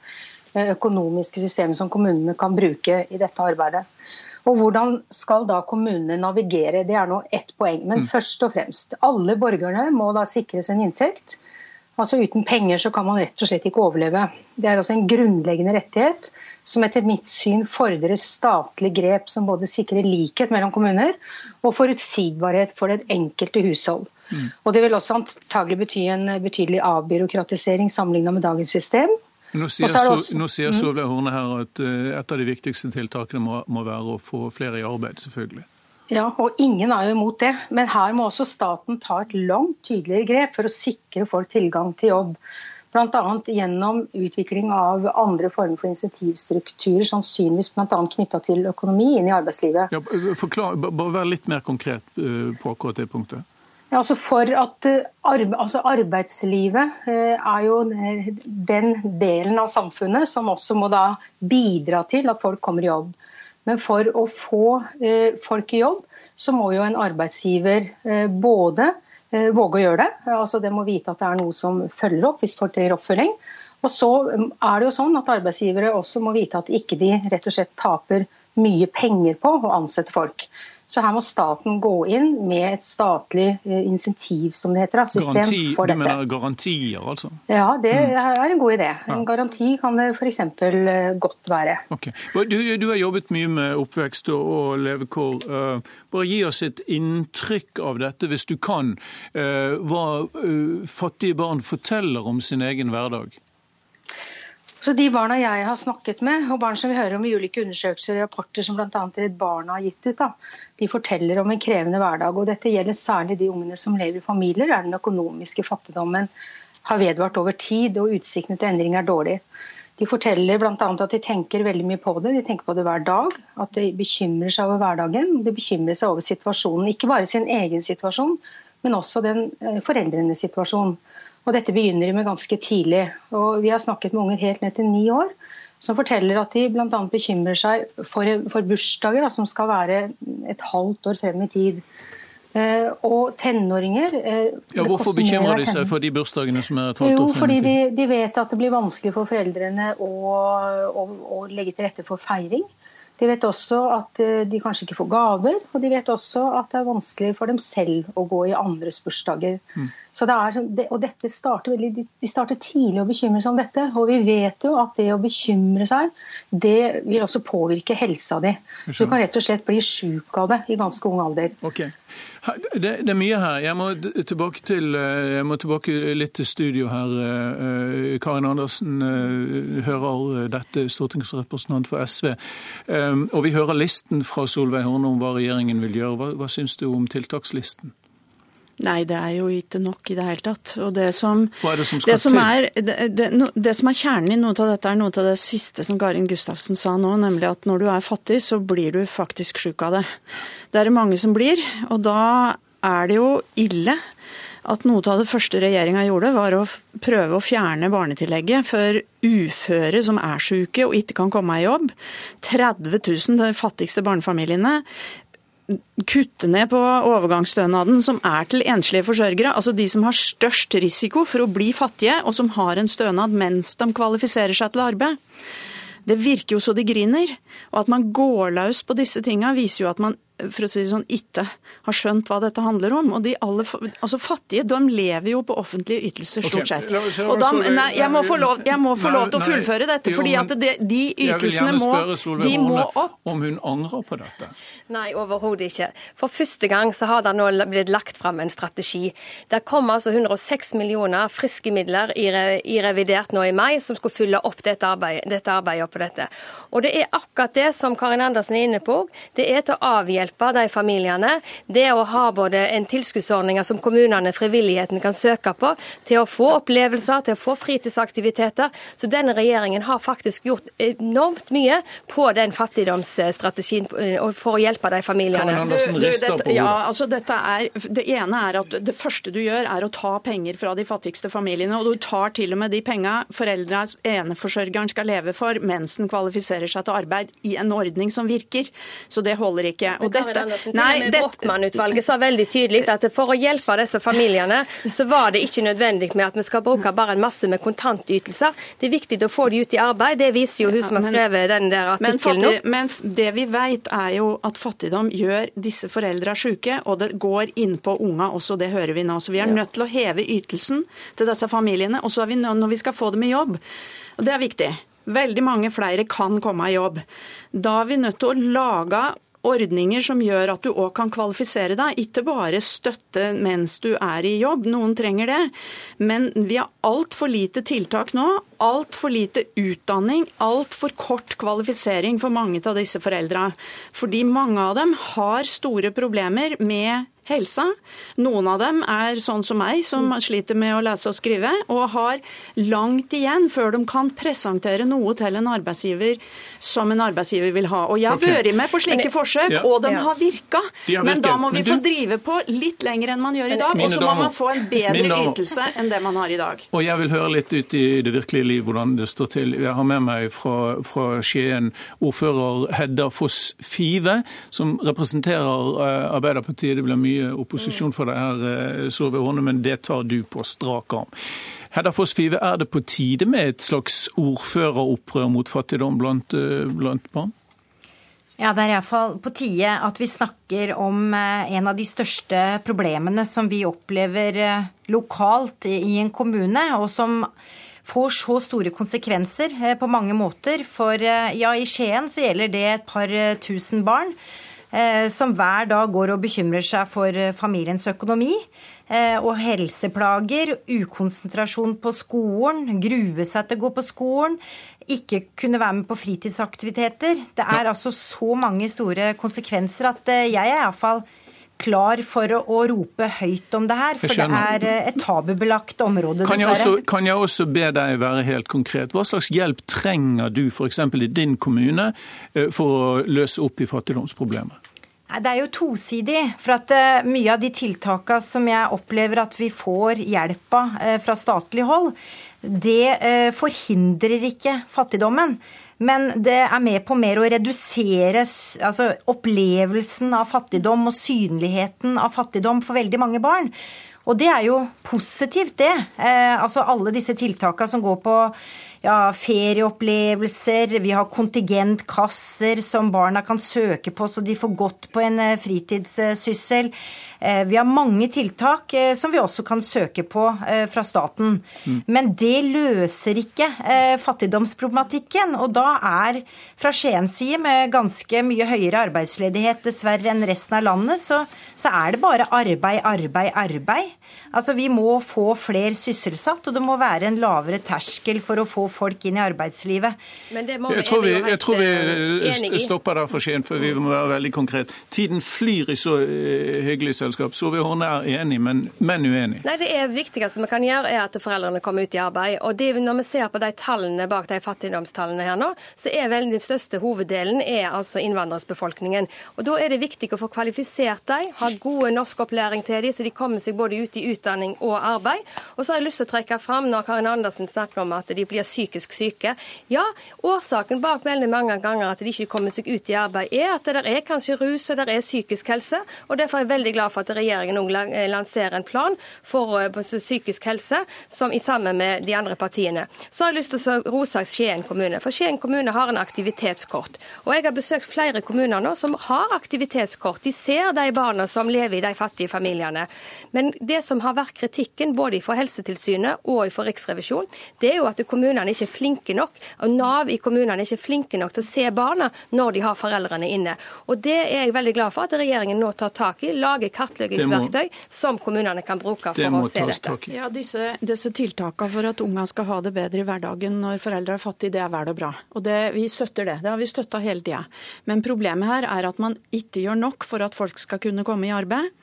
eh, økonomiske systemet som kommunene kan bruke i dette arbeidet. Og Hvordan skal da kommunene navigere, det er nå ett poeng. Men mm. først og fremst, alle borgerne må da sikres en inntekt. Altså Uten penger så kan man rett og slett ikke overleve. Det er altså en grunnleggende rettighet som etter mitt syn fordrer statlig grep som både sikrer likhet mellom kommuner og forutsigbarhet for det enkelte hushold. Mm. Og Det vil også antagelig bety en betydelig avbyråkratisering sammenlignet med dagens system. Nå sier, også, nå sier mm. Solveig Horne her at eh, et av de viktigste tiltakene må, må være å få flere i arbeid, selvfølgelig. Ja, og ingen er jo imot det. Men her må også staten ta et langt tydeligere grep for å sikre folk tilgang til jobb. Bl.a. gjennom utvikling av andre former for insentivstrukturer, sannsynligvis bl.a. knytta til økonomi inn i arbeidslivet. Ja, forklar, bare Vær litt mer konkret eh, på akkurat det punktet. Ja, altså for at eh, arbe altså Arbeidslivet eh, er jo den delen av samfunnet som også må da bidra til at folk kommer i jobb. Men for å få folk i jobb, så må jo en arbeidsgiver både våge å gjøre det. altså Det må vite at det er noe som følger opp hvis folk trenger oppfølging. Og så mm, er det jo sånn at arbeidsgivere også må vite at ikke de rett og slett taper mye penger på å ansette folk. Så her må staten gå inn med et statlig eh, insentiv, som det heter, system Garanti, for dette. Du mener garantier, altså? Ja, det Mm. er en god idé. Ja. En garanti kan det f.eks. godt være. Okay. Du, du har jobbet mye med oppvekst og, levekår. Eh, bare gi oss et inntrykk av dette, hvis du kan. eh, hva eh, fattige barn forteller om sin egen hverdag. Så De barna jeg har snakket med, og barn som vi hører om i ulike undersøkelser og rapporter som bl.a. Redd Barna har gitt ut, da, de forteller om en krevende hverdag. og Dette gjelder særlig de ungene som lever i familier der den økonomiske fattigdommen har vedvart over tid og utsiktene til endring er dårlig. De forteller bl.a. at de tenker veldig mye på det, de tenker på det hver dag. At de bekymrer seg over hverdagen, de bekymrer seg over situasjonen. Ikke bare sin egen situasjon, men også den eh, foreldrenes situasjon. Og Dette begynner de med ganske tidlig. Og Vi har snakket med unger helt ned til ni år som forteller at de bl.a. bekymrer seg for, for bursdager da, som skal være et halvt år frem i tid. Eh, og tenåringer eh, Ja, hvorfor bekymrer de seg for de bursdagene som er et halvt jo, år frem fordi i de, tid? de vet at det blir vanskelig for foreldrene å, å, å legge til rette for feiring. De vet også at eh, de kanskje ikke får gaver, og de vet også at det er vanskelig for dem selv å gå i andres bursdager. Mm. Så det er, sånn- og dette starter veldig, de- starter tidlig å bekymre seg om dette. Og vi vet jo at det å bekymre seg, det vil også påvirke helsa di. Så du kan rett og slett bli sjuk av det i ganske ung alder. Ok. Det, det er mye her. Jeg må, til, eh, jeg må tilbake litt til studio her. Eh, eh, Karin Andersen hører dette, stortingsrepresentant for SV. Og vi hører listen fra Solveig Horne om hva regjeringen vil gjøre. Hva, hva syns du om tiltakslisten? Nei, det er jo ikke nok i det hele tatt. Og det som, Hva er det som skal det som til? er, det, det, no- det som er kjernen i noe av dette, er noe av det siste som Karin Gustavsen sa nå, nemlig at når du er fattig, så blir du faktisk sjuk av det. Det er det mange som blir, og da er det jo ille at noe av det første regjeringa gjorde, var å prøve å fjerne barnetillegget for uføre som er syke og ikke kan komme i jobb. 30 000, de fattigste barnefamiliene kutte ned på overgangsstønaden som er til enslige forsørgere, altså de som har størst risiko for å bli fattige, og som har en stønad mens de kvalifiserer seg til arbeid. Det virker jo så de griner. Og at man går løs på disse tinga, viser jo at man for å si det sånn, ikke har skjønt hva dette handler om. Og de alle, altså Fattige de lever jo på offentlige ytelser, stort sett. Og da, nei, jeg må få lov, jeg må få Nei, lov til å fullføre dette, jo, fordi at det, de ytelsene må, de må opp. om hun angrer på dette. Nei, overhodet ikke. For første gang så har det nå blitt lagt fram en strategi. Det kom altså 106 millioner friske midler i, i revidert nå i mai, som skulle fylle opp dette arbeidet, dette arbeidet på dette. Og det er akkurat det som Karin Andersen er inne på. Det er til å avhjelpe de familiene. Det å ha både en tilskuddsordning som kommunene, frivilligheten, kan søke på, til å få opplevelser, til å få fritidsaktiviteter. Så denne regjeringen har faktisk gjort enormt mye på den fattigdomsstrategien eh, for å hjelpe de familiene. Du- du, dette- Ja, altså dette er, det ene er at det første du gjør, er å ta penger fra de fattigste familiene. Og du tar til og med de penga foreldrenes eneforsørgeren skal leve for mens den kvalifiserer seg til arbeid i en ordning som virker. Så det holder ikke. Og dette- Nei, Brochmann-utvalget sa veldig tydelig at for å hjelpe disse familiene, så var det ikke nødvendig med at vi skal bruke bare en masse med kontantytelser. Det er viktig å få de ut i arbeid. Det viser jo hun som har skrevet den der artikkelen nå. men det vi vet er jo at fattigdom gjør disse foreldra syke, og det går inn på unga også, det hører vi nå. Så vi er nødt til å heve ytelsen til disse familiene, og så er vi nødt når vi skal få dem i jobb. Og det er viktig. Veldig mange flere kan komme i jobb. Da er vi nødt til å lage ordninger som gjør at du òg kan kvalifisere deg. Ikke bare støtte mens du er i jobb, noen trenger det. Men vi har altfor lite tiltak nå. Altfor lite utdanning. Altfor kort kvalifisering for mange av disse foreldra. Fordi mange av dem har store problemer med helsa. Noen av dem er sånn som meg, som sliter med å lese og skrive, og har langt igjen før de kan presentere noe til en arbeidsgiver som en arbeidsgiver vil ha. Og jeg har okay. vært med på slike forsøk, Ja. og de har virka. De har Men da må vi du- få drive på litt lenger enn man gjør i dag, og så må man få en bedre ytelse enn det man har i dag. Og jeg vil høre litt ut i det virkelige liv hvordan det står til. Jeg har med meg fra, fra Skien ordfører Hedda Foss Five, som representerer eh, Arbeiderpartiet. Det blir mye opposisjon for deg her, eh, Solveig Horne, men det tar du på strak arm. Hedda Foss Five, er det på tide med et slags ordføreropprør mot fattigdom blant, eh, blant barn? Ja, Det er iallfall på tide at vi snakker om eh, en av de største problemene som vi opplever lokalt i en kommune, og som får så store konsekvenser på mange måter. For ja, i Skien så gjelder det et par tusen barn som hver dag går og bekymrer seg for familiens økonomi. Og helseplager, ukonsentrasjon på skolen, grue seg til å gå på skolen, ikke kunne være med på fritidsaktiviteter. Det er ja. altså så mange store konsekvenser at eh, jeg er iallfall klar for å, å, rope høyt om det her. For det er eh, et tabubelagt område, kan dessverre. Også, kan jeg også be deg være helt konkret? Hva slags hjelp trenger du f.eks. i din kommune eh, for å løse opp i fattigdomsproblemet? Det er jo tosidig. For at mye av de tiltakene som jeg opplever at vi får hjelp av fra statlig hold, det eh, forhindrer ikke fattigdommen. Men det er med på mer å redusere altså, opplevelsen av fattigdom og synligheten av fattigdom for veldig mange barn. Og det er jo positivt, det. Eh, altså alle disse tiltakene som går på ja, ferieopplevelser, vi har kontingentkasser som barna kan søke på så de får gått på en eh, fritidssyssel. Eh, vi har mange tiltak eh, som vi også kan søke på eh, fra staten. Mm. Men det løser ikke fattigdomsproblematikken. Og da er fra Skiens side, med ganske mye høyere arbeidsledighet dessverre enn resten av landet, så, så er det bare arbeid, arbeid, arbeid. Altså Vi må få flere sysselsatt, og det må være en lavere terskel for å få folk inn i arbeidslivet. Men det må jeg tror vi, jeg tror vi stopper der for Skien, for vi må være veldig konkret. Tiden flyr i så hyggelig selskap selskap. Solveig Horne er enig, men, men, uenig. Nei, Det er viktigste vi kan gjøre, er at foreldrene kommer ut i arbeid. Og det, Når vi ser på de tallene bak de fattigdomstallene her nå, så er vel den største hoveddelen er altså innvandrersbefolkningen. Og Da er det viktig å få kvalifisert dem, ha gode norskopplæring til dem, så de kommer seg både ut i utdanning og arbeid. Og så har jeg lyst til å trekke fram når Karin Andersen snakker om at de blir psykisk syke. Ja, årsaken bak veldig mange ganger at de ikke kommer seg ut i arbeid, er at det er kanskje rus og det er psykisk helse. og Derfor er jeg veldig glad for at regjeringen eh, lanserer en plan for eh, psykisk helse som i sammen med de andre partiene. Så har jeg lyst til å rose Skien kommune. For Skien kommune har en aktivitetskort. Og jeg har besøkt flere kommuner nå som har aktivitetskort. De ser de barna som lever i de fattige familiene. Men det som har vært kritikken både fra Helsetilsynet og fra Riksrevisjonen, det er jo at kommunene ikke er flinke nok, og Nav i kommunene er ikke flinke nok til å se barna når de har foreldrene inne. Og det er jeg veldig glad for at regjeringen nå tar tak i. Lager kartleggingsverktøy som kommunene kan bruke for å se dette. Ja, disse, disse tiltakene for at ungene skal ha det bedre i hverdagen når foreldre er fattige, det er vel og bra. Og det, Vi støtter det. Det har vi støtta hele tida. Men problemet her er at man ikke gjør nok for at folk skal kunne komme i arbeid.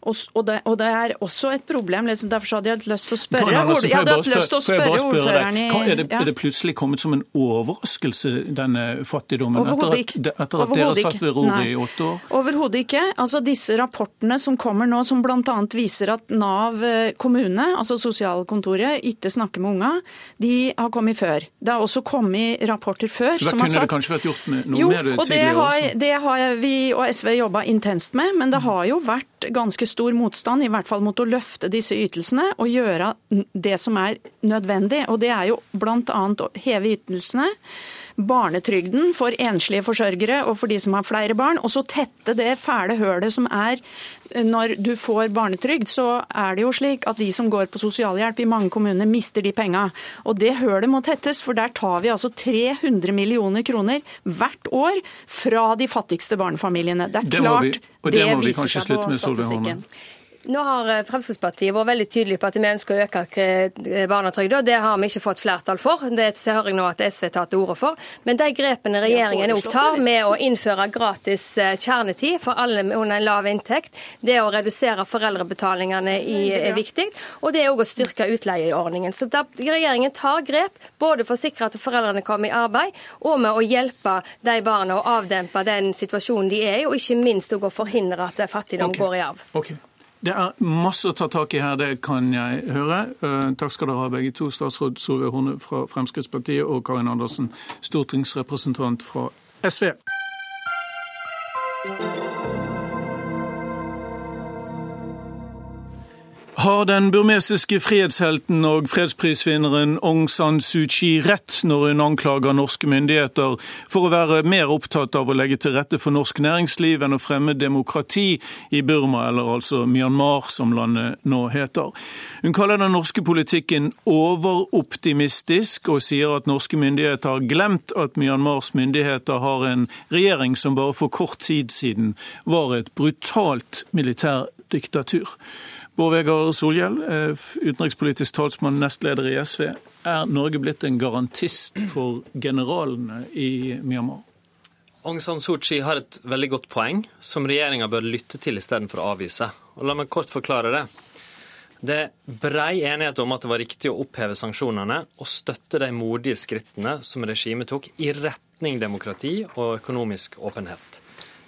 Og, og, det, og, det, er også et problem. Liksom, derfor hadde jeg lyst til å spørre, jeg hadde lyst til å spørre ordføreren i er det, ja. er det plutselig kommet som en overraskelse, denne fattigdommen, etter at, etter at dere satt ved roret i åtte år? Overhodet ikke. Altså Disse rapportene som kommer nå, som bl.a. viser at Nav eh, kommune, altså sosialkontoret, ikke snakker med unga, de har kommet før. Det har også kommet rapporter før Så da som har sagt kunne det kanskje vært gjort med noe jo, mer tidligere det har. Det har vi og SV jobba intenst med, men det har jo vært ganske stor motstand, i hvert fall mot å løfte disse ytelsene og gjøre det som er nødvendig. Og det er jo bl.a. å heve ytelsene barnetrygden for enslige forsørgere og for de som har flere barn, og så tette det fæle hølet som er når du får barnetrygd, så er det jo slik at de som går på sosialhjelp i mange kommuner, mister de penga. Og det hølet må tettes, for der tar vi altså 300 millioner kroner hvert år fra de fattigste barnefamiliene. Det er klart det, vi, det, det viser seg på statistikken. Nå har eh, Fremskrittspartiet vært veldig tydelig på at vi ønsker å øke eh, barnetrygda. Det har vi ikke fått flertall for. Det hører jeg nå at SV tar til orde for. Men de grepene regjeringen òg tar med å innføre gratis eh, kjernetid for alle under en lav inntekt, det å redusere foreldrebetalingene er viktig, og det er òg å styrke utleieordningen. Så regjeringen tar grep både for å sikre at foreldrene kommer i arbeid, og med å hjelpe de barna å avdempe den situasjonen de er i, og ikke minst å forhindre at fattigdom okay. går i arv. Okay. Det er masse å ta tak i her, det kan jeg høre. Eh, takk skal dere ha begge to, statsråd Solveig Horne fra Fremskrittspartiet og Karin Andersen, stortingsrepresentant fra SV. Har den burmesiske frihetshelten og fredsprisvinneren Aung San Suu Kyi rett når hun anklager norske myndigheter for å være mer opptatt av å legge til rette for norsk næringsliv enn å fremme demokrati i Burma, eller altså Myanmar som landet nå heter? Hun kaller den norske politikken overoptimistisk, og sier at norske myndigheter har glemt at Myanmars myndigheter har en regjering som bare for kort tid siden var et brutalt militærdiktatur. Bård Vegar Solhjell, eh, utenrikspolitisk talsmann, nestleder i SV. Er Norge blitt en garantist for generalene i Myanmar? Aung San Suu Kyi har et veldig godt poeng, som regjeringa bør lytte til istedenfor å avvise. Og La meg kort forklare det. Det er brei enighet om at det var riktig å oppheve sanksjonene og støtte de modige skrittene som regimet tok i retning demokrati og økonomisk åpenhet.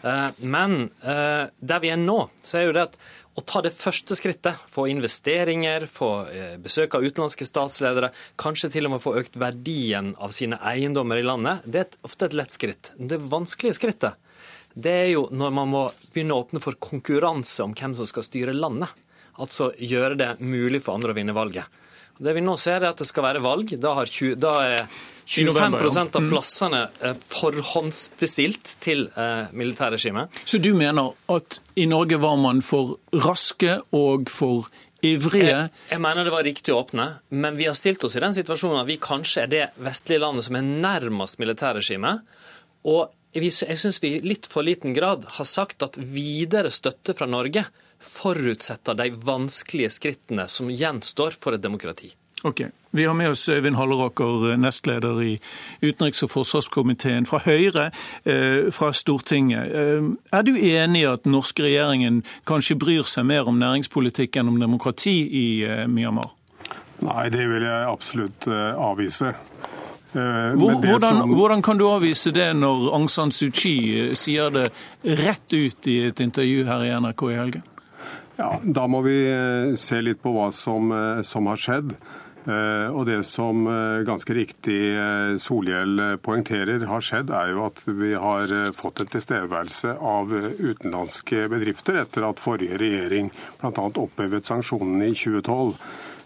Eh, men eh, der vi er nå, så er jo det at å ta det første skrittet, få investeringer, få eh, besøk av utenlandske statsledere, kanskje til og med få økt verdien av sine eiendommer i landet, det er ofte et lett skritt. Det vanskelige skrittet det er jo når man må begynne å åpne for konkurranse om hvem som skal styre landet. Altså gjøre det mulig for andre å vinne valget. Det vi nå ser, er at det skal være valg. Da, har 20, da er 25 av mm. plassene eh, forhåndsbestilt til eh, militærregimet. Så du mener at i Norge var man for raske og for ivrige? Jeg, jeg mener det var riktig å åpne, men vi har stilt oss i den situasjonen at vi kanskje er det vestlige landet som er nærmest militærregimet. Og jeg syns vi i litt for liten grad har sagt at videre støtte fra Norge forutsetter de vanskelige skrittene som gjenstår for et demokrati. Ok. Vi har med oss Øyvind Halleraker, nestleder i utenriks- og forsvarskomiteen fra Høyre eh, fra Stortinget. Eh, er du enig i at den norske regjeringen kanskje bryr seg mer om næringspolitikk enn om demokrati i eh, Myanmar? Nei, det vil jeg absolutt avvise. Hvordan, som... hvordan, kan du avvise det når Aung San Suu Kyi sier det rett ut i et intervju her i NRK i helgen? Ja, Da må vi se litt på hva som, som har skjedd. Eh, og Det som eh, ganske riktig eh, Solhjell poengterer har skjedd, er jo at vi har fått en tilstedeværelse av utenlandske bedrifter etter at forrige regjering bl.a. opphevet sanksjonene i 2012.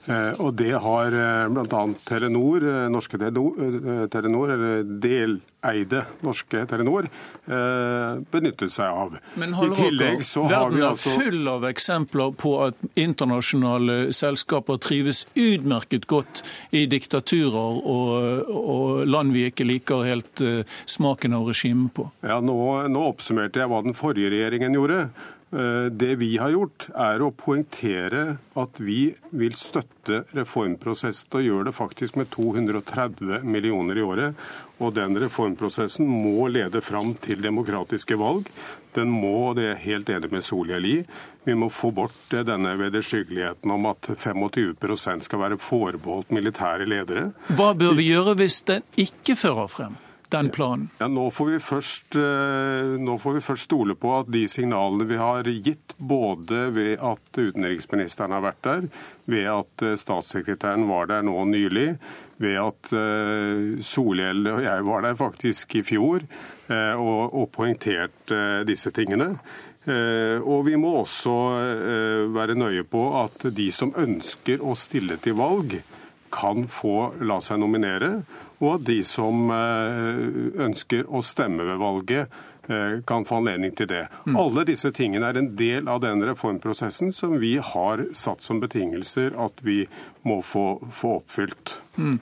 Og det har bl.a. Telenor, norske Telenor, eller deleide norske Telenor, benyttet seg av. Men I tillegg så har vi altså... Verden er full av eksempler på at internasjonale selskaper trives utmerket godt i diktaturer og, og land vi ikke liker helt smaken av regimet på. Ja, nå, nå oppsummerte jeg hva den forrige regjeringen gjorde. Eh, det vi har gjort, er å poengtere at vi vil støtte reformprosessen, og gjør det faktisk med 230 millioner i året. Og den reformprosessen må lede fram til demokratiske valg. Den må, det er jeg helt enig med Solhjell i, vi må få bort denne vederskyggeligheten om at 25% skal være forbeholdt militære ledere. Hva bør vi gjøre hvis den ikke fører frem? Den planen? Ja, nå, får først, eh, nå får vi først stole på at de signalene vi har gitt, både ved at utenriksministeren har vært der, ved at eh, statssekretæren var der nå nylig, ved at eh, Solhjell og jeg var der faktisk i fjor og, og poengterte disse tingene. Og vi må også være nøye på at de som ønsker å stille til valg, kan få la seg nominere og at de som eh, ønsker å stemme ved valget, eh, kan få anledning til det. Mm. Alle disse tingene er en del av den reformprosessen som vi har satt som betingelser at vi må få, få oppfylt. Mm.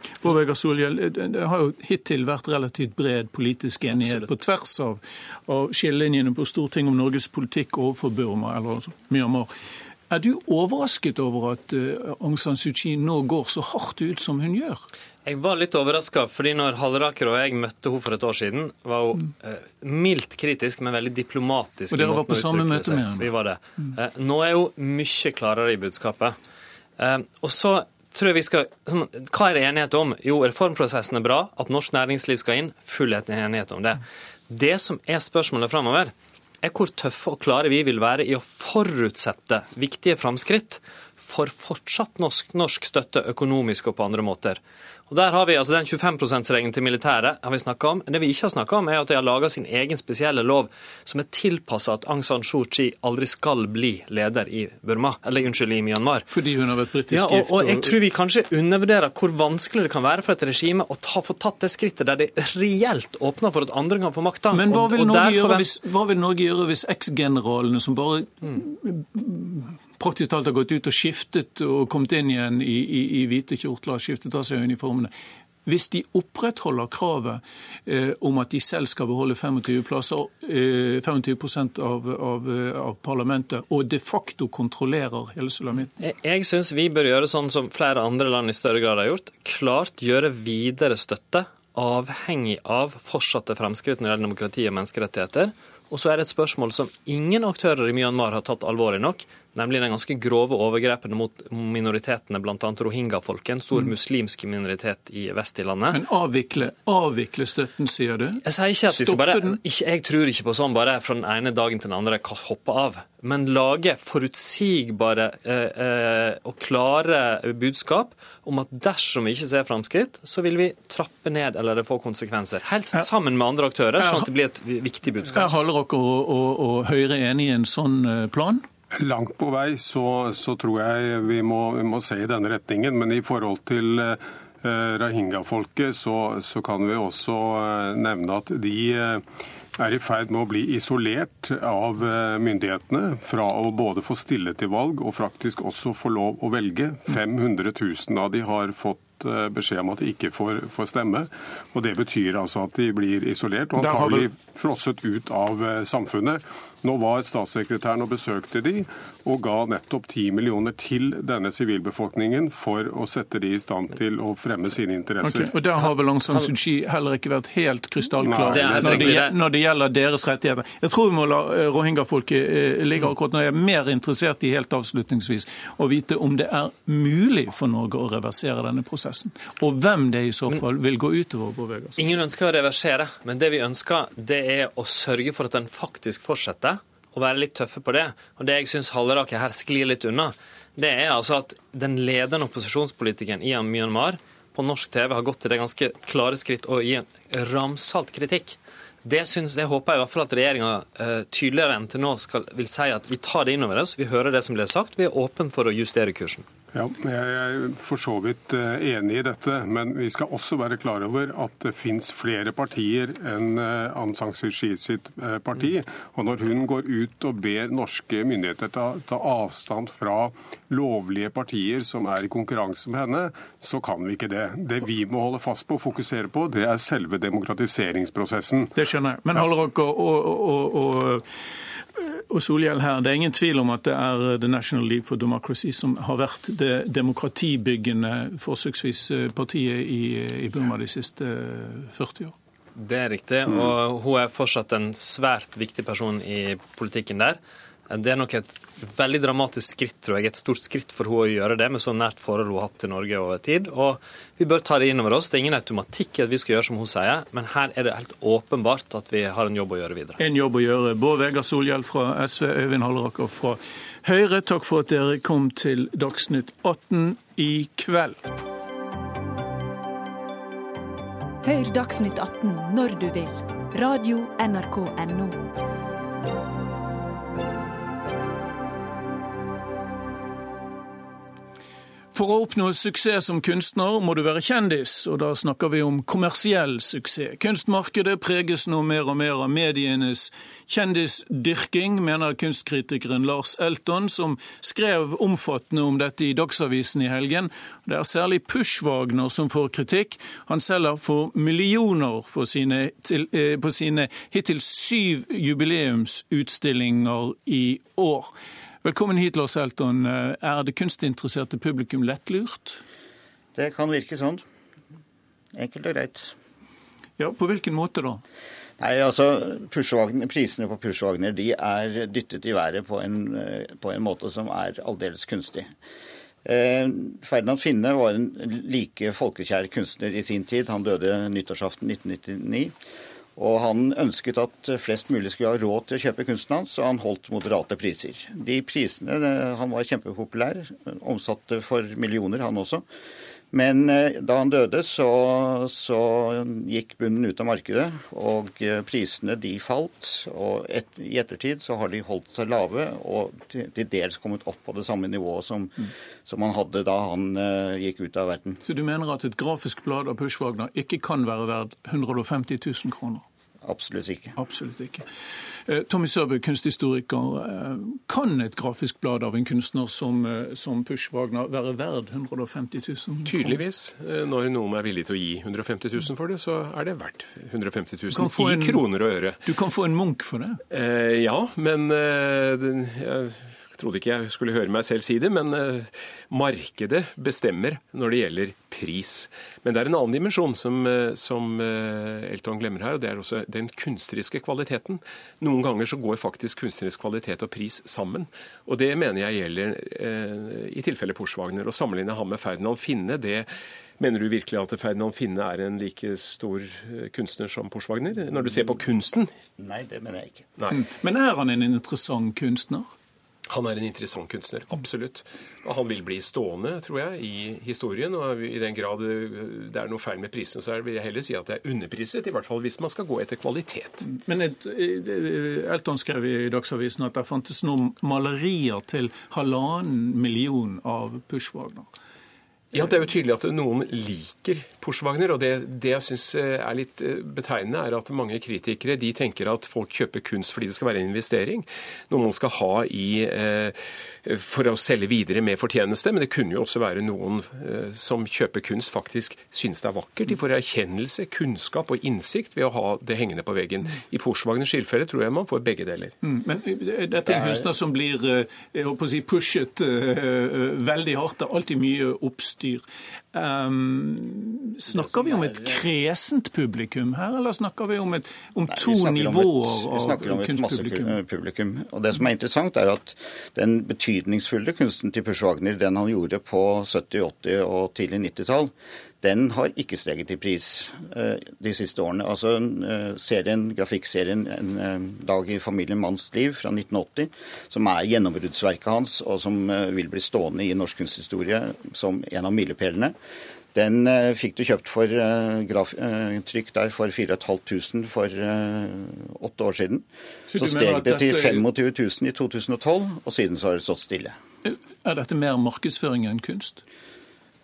Solhjell, Det har jo hittil vært relativt bred politisk enighet Absolutt. på tvers av, av skillelinjene på Stortinget om Norges politikk overfor Burma, eller altså Myanmar. Er du overrasket over at uh, Aung San Suu Kyi nå går så hardt ut som hun gjør? Jeg var litt overraska, fordi når Halleraker og jeg møtte henne for et år siden, var hun eh, mildt kritisk, men veldig diplomatisk. Og dere var på samme møte med henne? Vi var det. Mm. Eh, nå er hun mye klarere i budskapet. Eh, og så tror jeg vi skal Hva er det enighet om? Jo, reformprosessen er bra. At norsk næringsliv skal inn. Full enighet om det. Det som er spørsmålet framover, er hvor tøffe og klare vi vil være i å forutsette viktige framskritt for fortsatt norsk, norsk støtte økonomisk og på andre måter. Og der har vi altså Den 25 %-regelen til militæret har vi snakka om. Det vi ikke har snakka om, er at de har laga sin egen spesielle lov som er tilpassa at Aung San Suu Kyi aldri skal bli leder i Burma, eller unnskyld, i Myanmar. Fordi hun har vært britisk ja, og, og jeg tror vi kanskje undervurderer hvor vanskelig det kan være for et regime å ta, få tatt det skrittet der det reelt åpner for at andre kan få makta. Men hva vil, Norge gjøre hvis, hva vil Norge gjøre hvis eksgeneralene som bare mm praktisk talt har gått ut og skiftet og kommet inn igjen i, i, i hvite kjortler, skiftet av seg uniformene. Hvis de opprettholder kravet eh, om at de selv skal beholde 25 plasser, eh, 25 av, av, av, parlamentet, og de facto kontrollerer hele sulamitten? Jeg, jeg syns vi bør gjøre sånn som flere andre land i større grad har gjort. Klart gjøre videre støtte avhengig av fortsatte fremskritt når det gjelder demokrati og menneskerettigheter. Og så er det et spørsmål som ingen aktører i Myanmar har tatt alvorlig nok, nemlig den ganske grove overgrepene mot minoritetene, bl.a. rohingya-folket, en stor mm. muslimsk minoritet i vest i landet. Men avvikle, avvikle støtten, sier du? Jeg sier ikke at vi skal bare ikke, Jeg tror ikke på sånn bare fra den ene dagen til den andre hoppe av. Men lage forutsigbare eh, eh, og klare budskap om at dersom vi ikke ser framskritt, så vil vi trappe ned eller det får konsekvenser. Helst sammen med andre aktører, sånn at det blir et viktig budskap. Er Halleraker og, og, og Høyre enig i en sånn eh, plan? Langt på vei så, så tror jeg vi må, vi må, se i denne retningen. Men i forhold til eh, Rahinga-folket så, så, kan vi også eh, nevne at de eh, er i ferd med å bli isolert av eh, myndighetene fra å både få stille til valg og faktisk også få lov å velge. 500 000 av de har fått Eh, beskjed om at de ikke får, får, stemme. og Det betyr altså at de blir isolert og antagelig frosset ut av eh, samfunnet. Nå var statssekretæren og besøkte de, og ga nettopp 10 millioner til denne sivilbefolkningen for å sette de i stand til å fremme sine interesser. Okay, og Der har vel Aung San Suu Kyi heller ikke vært helt krystallklar når, det, når det gjelder deres rettigheter. Jeg tror vi må la eh, rohingya-folket ligge akkurat nå. Jeg er mer interessert i helt avslutningsvis å vite om det er mulig for Norge å reversere denne prosessen. Og hvem det i så fall vil gå utover. på Vegas. Ingen ønsker å reversere, men det vi ønsker, det er å sørge for at den faktisk fortsetter, og være litt tøffe på det. Og det jeg syns Halleraker her sklir litt unna, det er altså at den ledende opposisjonspolitikeren i Myanmar på norsk TV har gått til det ganske klare skritt å gi en ramsalt kritikk. Det, synes, det håper jeg i hvert fall at regjeringa uh, tydeligere enn til nå skal, vil si at vi tar det inn over oss, vi hører det som blir sagt, vi er åpne for å justere kursen. Ja, Jeg er for så vidt eh, enig i dette, men vi skal også være klar over at det fins flere partier enn eh, Aung San Suu Kyi sitt eh, parti. Og når hun går ut og ber norske myndigheter ta, ta, avstand fra lovlige partier som er i konkurranse med henne, så kan vi ikke det. Det vi må holde fast på og fokusere på, det er selve demokratiseringsprosessen. Det skjønner jeg. Men Halleraker og, og, og Solhjell her, Det er ingen tvil om at det er The National League for Democracy som har vært det demokratibyggende forsøksvis eh, partiet i, i Burma de siste 40 år. Det er riktig, og hun er fortsatt en svært viktig person i politikken der. Det er nok et veldig dramatisk skritt, tror jeg. Et stort skritt for henne å gjøre det, med så nært forhold hun har hatt til Norge over tid. Og vi bør ta det inn over oss. Det er ingen automatikk i at vi skal gjøre som hun sier, men her er det helt åpenbart at vi har en jobb å gjøre videre. En jobb å gjøre. Bård Vegar Solhjell fra SV, Øyvind Halleraker fra Høyre, takk for at dere kom til Dagsnytt 18 i kveld. Hør Dagsnytt 18 når du vil. Radio NRK Radio.nrk.no. For å oppnå suksess som kunstner må du være kjendis, og da snakker vi om kommersiell suksess. Kunstmarkedet preges nå mer og mer av medienes kjendisdyrking, mener kunstkritikeren Lars Elton, som skrev omfattende om dette i Dagsavisen i helgen. Det er særlig Pushwagner som får kritikk. Han selger for millioner for sine, til, eh, på sine hittil syv jubileumsutstillinger i år. Velkommen hit, Lars Elton. Er det kunstinteresserte publikum lettlurt? Det kan virke sånn. Enkelt og greit. Ja, På hvilken måte da? Nei, altså, Prisene på Pushwagner de er dyttet i været på en, på en måte som er aldeles kunstig. Eh, Ferdinand Finne var en like folkekjær kunstner i sin tid. Han døde nyttårsaften 1999. Og han ønsket at flest mulig skulle ha råd til å kjøpe kunsten hans, og han holdt moderate priser. De prisene, Han var kjempepopulær, omsatte for millioner, han også. Men eh, da han døde, så, så, gikk bunnen ut av markedet, og eh, prisene de falt. Og et, i ettertid så har de holdt seg lave, og til, til dels kommet opp på det samme nivået som, mm. som han hadde da han uh, gikk ut av verden. Så du mener at et grafisk blad av Pushwagner ikke kan være verdt 150 000 kroner? Absolutt ikke. Absolutt ikke. Eh, Tommy Sørbø, kunsthistoriker. Eh, kan et grafisk blad av en kunstner som, eh, som Push Wagner være verd 150 000? Tydeligvis. Når noen er villig til å gi 150 000 for det, så er det verdt 150 000 i en, kroner og øre. Du kan få en Munch for det? Eh, ja, men eh, den, jeg trodde ikke jeg skulle høre meg selv si det, men eh, markedet bestemmer når det gjelder pris. Men det er en annen dimensjon som, eh, som eh, Elton glemmer her, og det er også den kunstneriske kvaliteten. Noen ganger så går faktisk kunstnerisk kvalitet og pris sammen. Og det mener jeg gjelder i tilfelle Porschwagner. Å sammenligne ham med Ferdinand Finne, det Mener du virkelig at Ferdinand Finne er en like stor kunstner som Porschwagner, når du ser på kunsten? Nei, det mener jeg ikke. Nei. Men er han en interessant kunstner? Han er en interessant kunstner, absolutt. Og han vil bli stående, tror jeg, i historien. Og i den grad det er noe feil med prisene, så vil jeg heller si at det er underpriset. I hvert fall hvis man skal gå etter kvalitet. Men et, Elton skrev i Dagsavisen at det fantes noen malerier til halvannen million av Pushwagner. Ja, Det er jo tydelig at noen liker Porsche-Wagner. og det, det, jeg syns eh, er litt eh, betegnende, er at mange kritikere de tenker at folk kjøper kunst fordi det skal være en investering. Noe man skal ha i eh, for å selge videre med fortjeneste. Men det kunne jo også være noen som kjøper kunst, faktisk synes det er vakkert. De får erkjennelse, kunnskap og innsikt ved å ha det hengende på veggen. I Porswagners tilfelle tror jeg man får begge deler. Mm, men dette er kunstner som blir jeg håper å si, pushet veldig hardt. Det er alltid mye oppstyr. Um, snakker vi om et kresent publikum her, eller snakker vi om, et, om Nei, to nivåer av kunstpublikum? Vi snakker om et massepublikum. Og det som er interessant, er at den betydningsfulle kunsten til Pusch Wagner, den han gjorde på 70-, 80- og tidlig 90-tall, den har ikke steget i pris uh, de siste årene. Altså uh, serien, Grafikkserien 'En uh, dag i familien Manns liv' fra 1980, som er gjennombruddsverket hans, og som vil bli stående i norsk kunsthistorie som en av milepælene. Den fikk du kjøpt for graf, trykk der for 4500 for åtte år siden. Så, så steg det til 25 000 i 2012, og siden så har det stått stille. Er dette mer markedsføring enn kunst?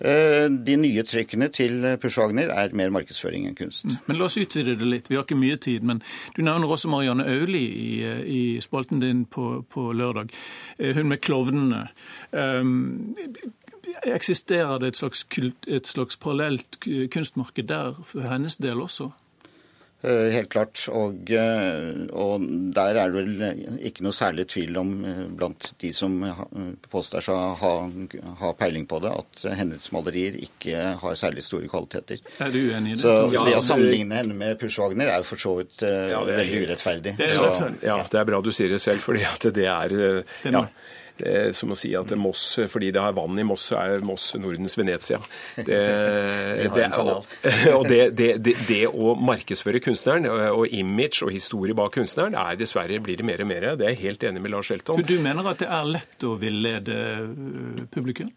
Eh, de nye trykkene til Pushwagner er mer markedsføring enn kunst. Mm. Men La oss utvide det litt. Vi har ikke mye tid. Men du nevner også Marianne Auli i, i spalten din på, på, lørdag. Eh, hun med klovnene. Um, eksisterer det et slags, et slags parallelt kunstmarked der for hennes del også? Eh, helt klart. Og, eh, og, der er det vel ikke noe særlig tvil om eh, blant de som påstår seg å ha, ha, peiling på det, at hennes malerier ikke har særlig store kvaliteter. Er du uenig i det? Så ja, det å sammenligne henne med Pushwagner er jo for så vidt ja, veldig urettferdig. Det er, så, ja, det er bra du sier det selv, fordi at det er ja, det er som å si at Moss, fordi det har vann i Moss, så er Moss Nordens Venezia. Det, det, og, og det, det, å markedsføre kunstneren og image og historie bak kunstneren, er dessverre blir det mer og mer. Det er jeg helt enig med Lars Elton. Du mener at det er lett å villede øh, publikum?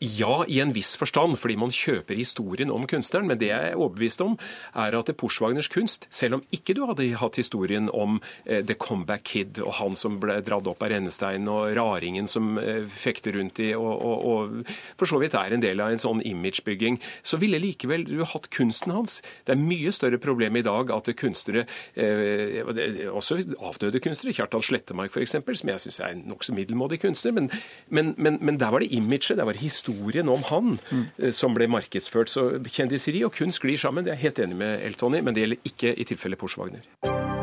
Ja, i en viss forstand, fordi man kjøper historien om kunstneren. Men det jeg er overbevist om, er at Porswagners kunst, selv om ikke du hadde hatt historien om eh, The Comeback Kid og han som ble dratt opp av rennestein og raringen gjengen som eh, fekter rundt i, og, og, og, for så vidt er en del av en sånn imagebygging, så ville likevel du hatt kunsten hans. Det er mye større problem i dag at kunstnere, eh, også avdøde kunstnere, Kjartan Slettemark f.eks., som jeg syns er en nokså middelmådig kunstner, men, men, men, men, der var det imaget, der var historien om han mm. som ble markedsført. Så kjendiseri og kunst sklir sammen, det er jeg helt enig med Eltony, men det gjelder ikke i tilfelle Porsche Wagner.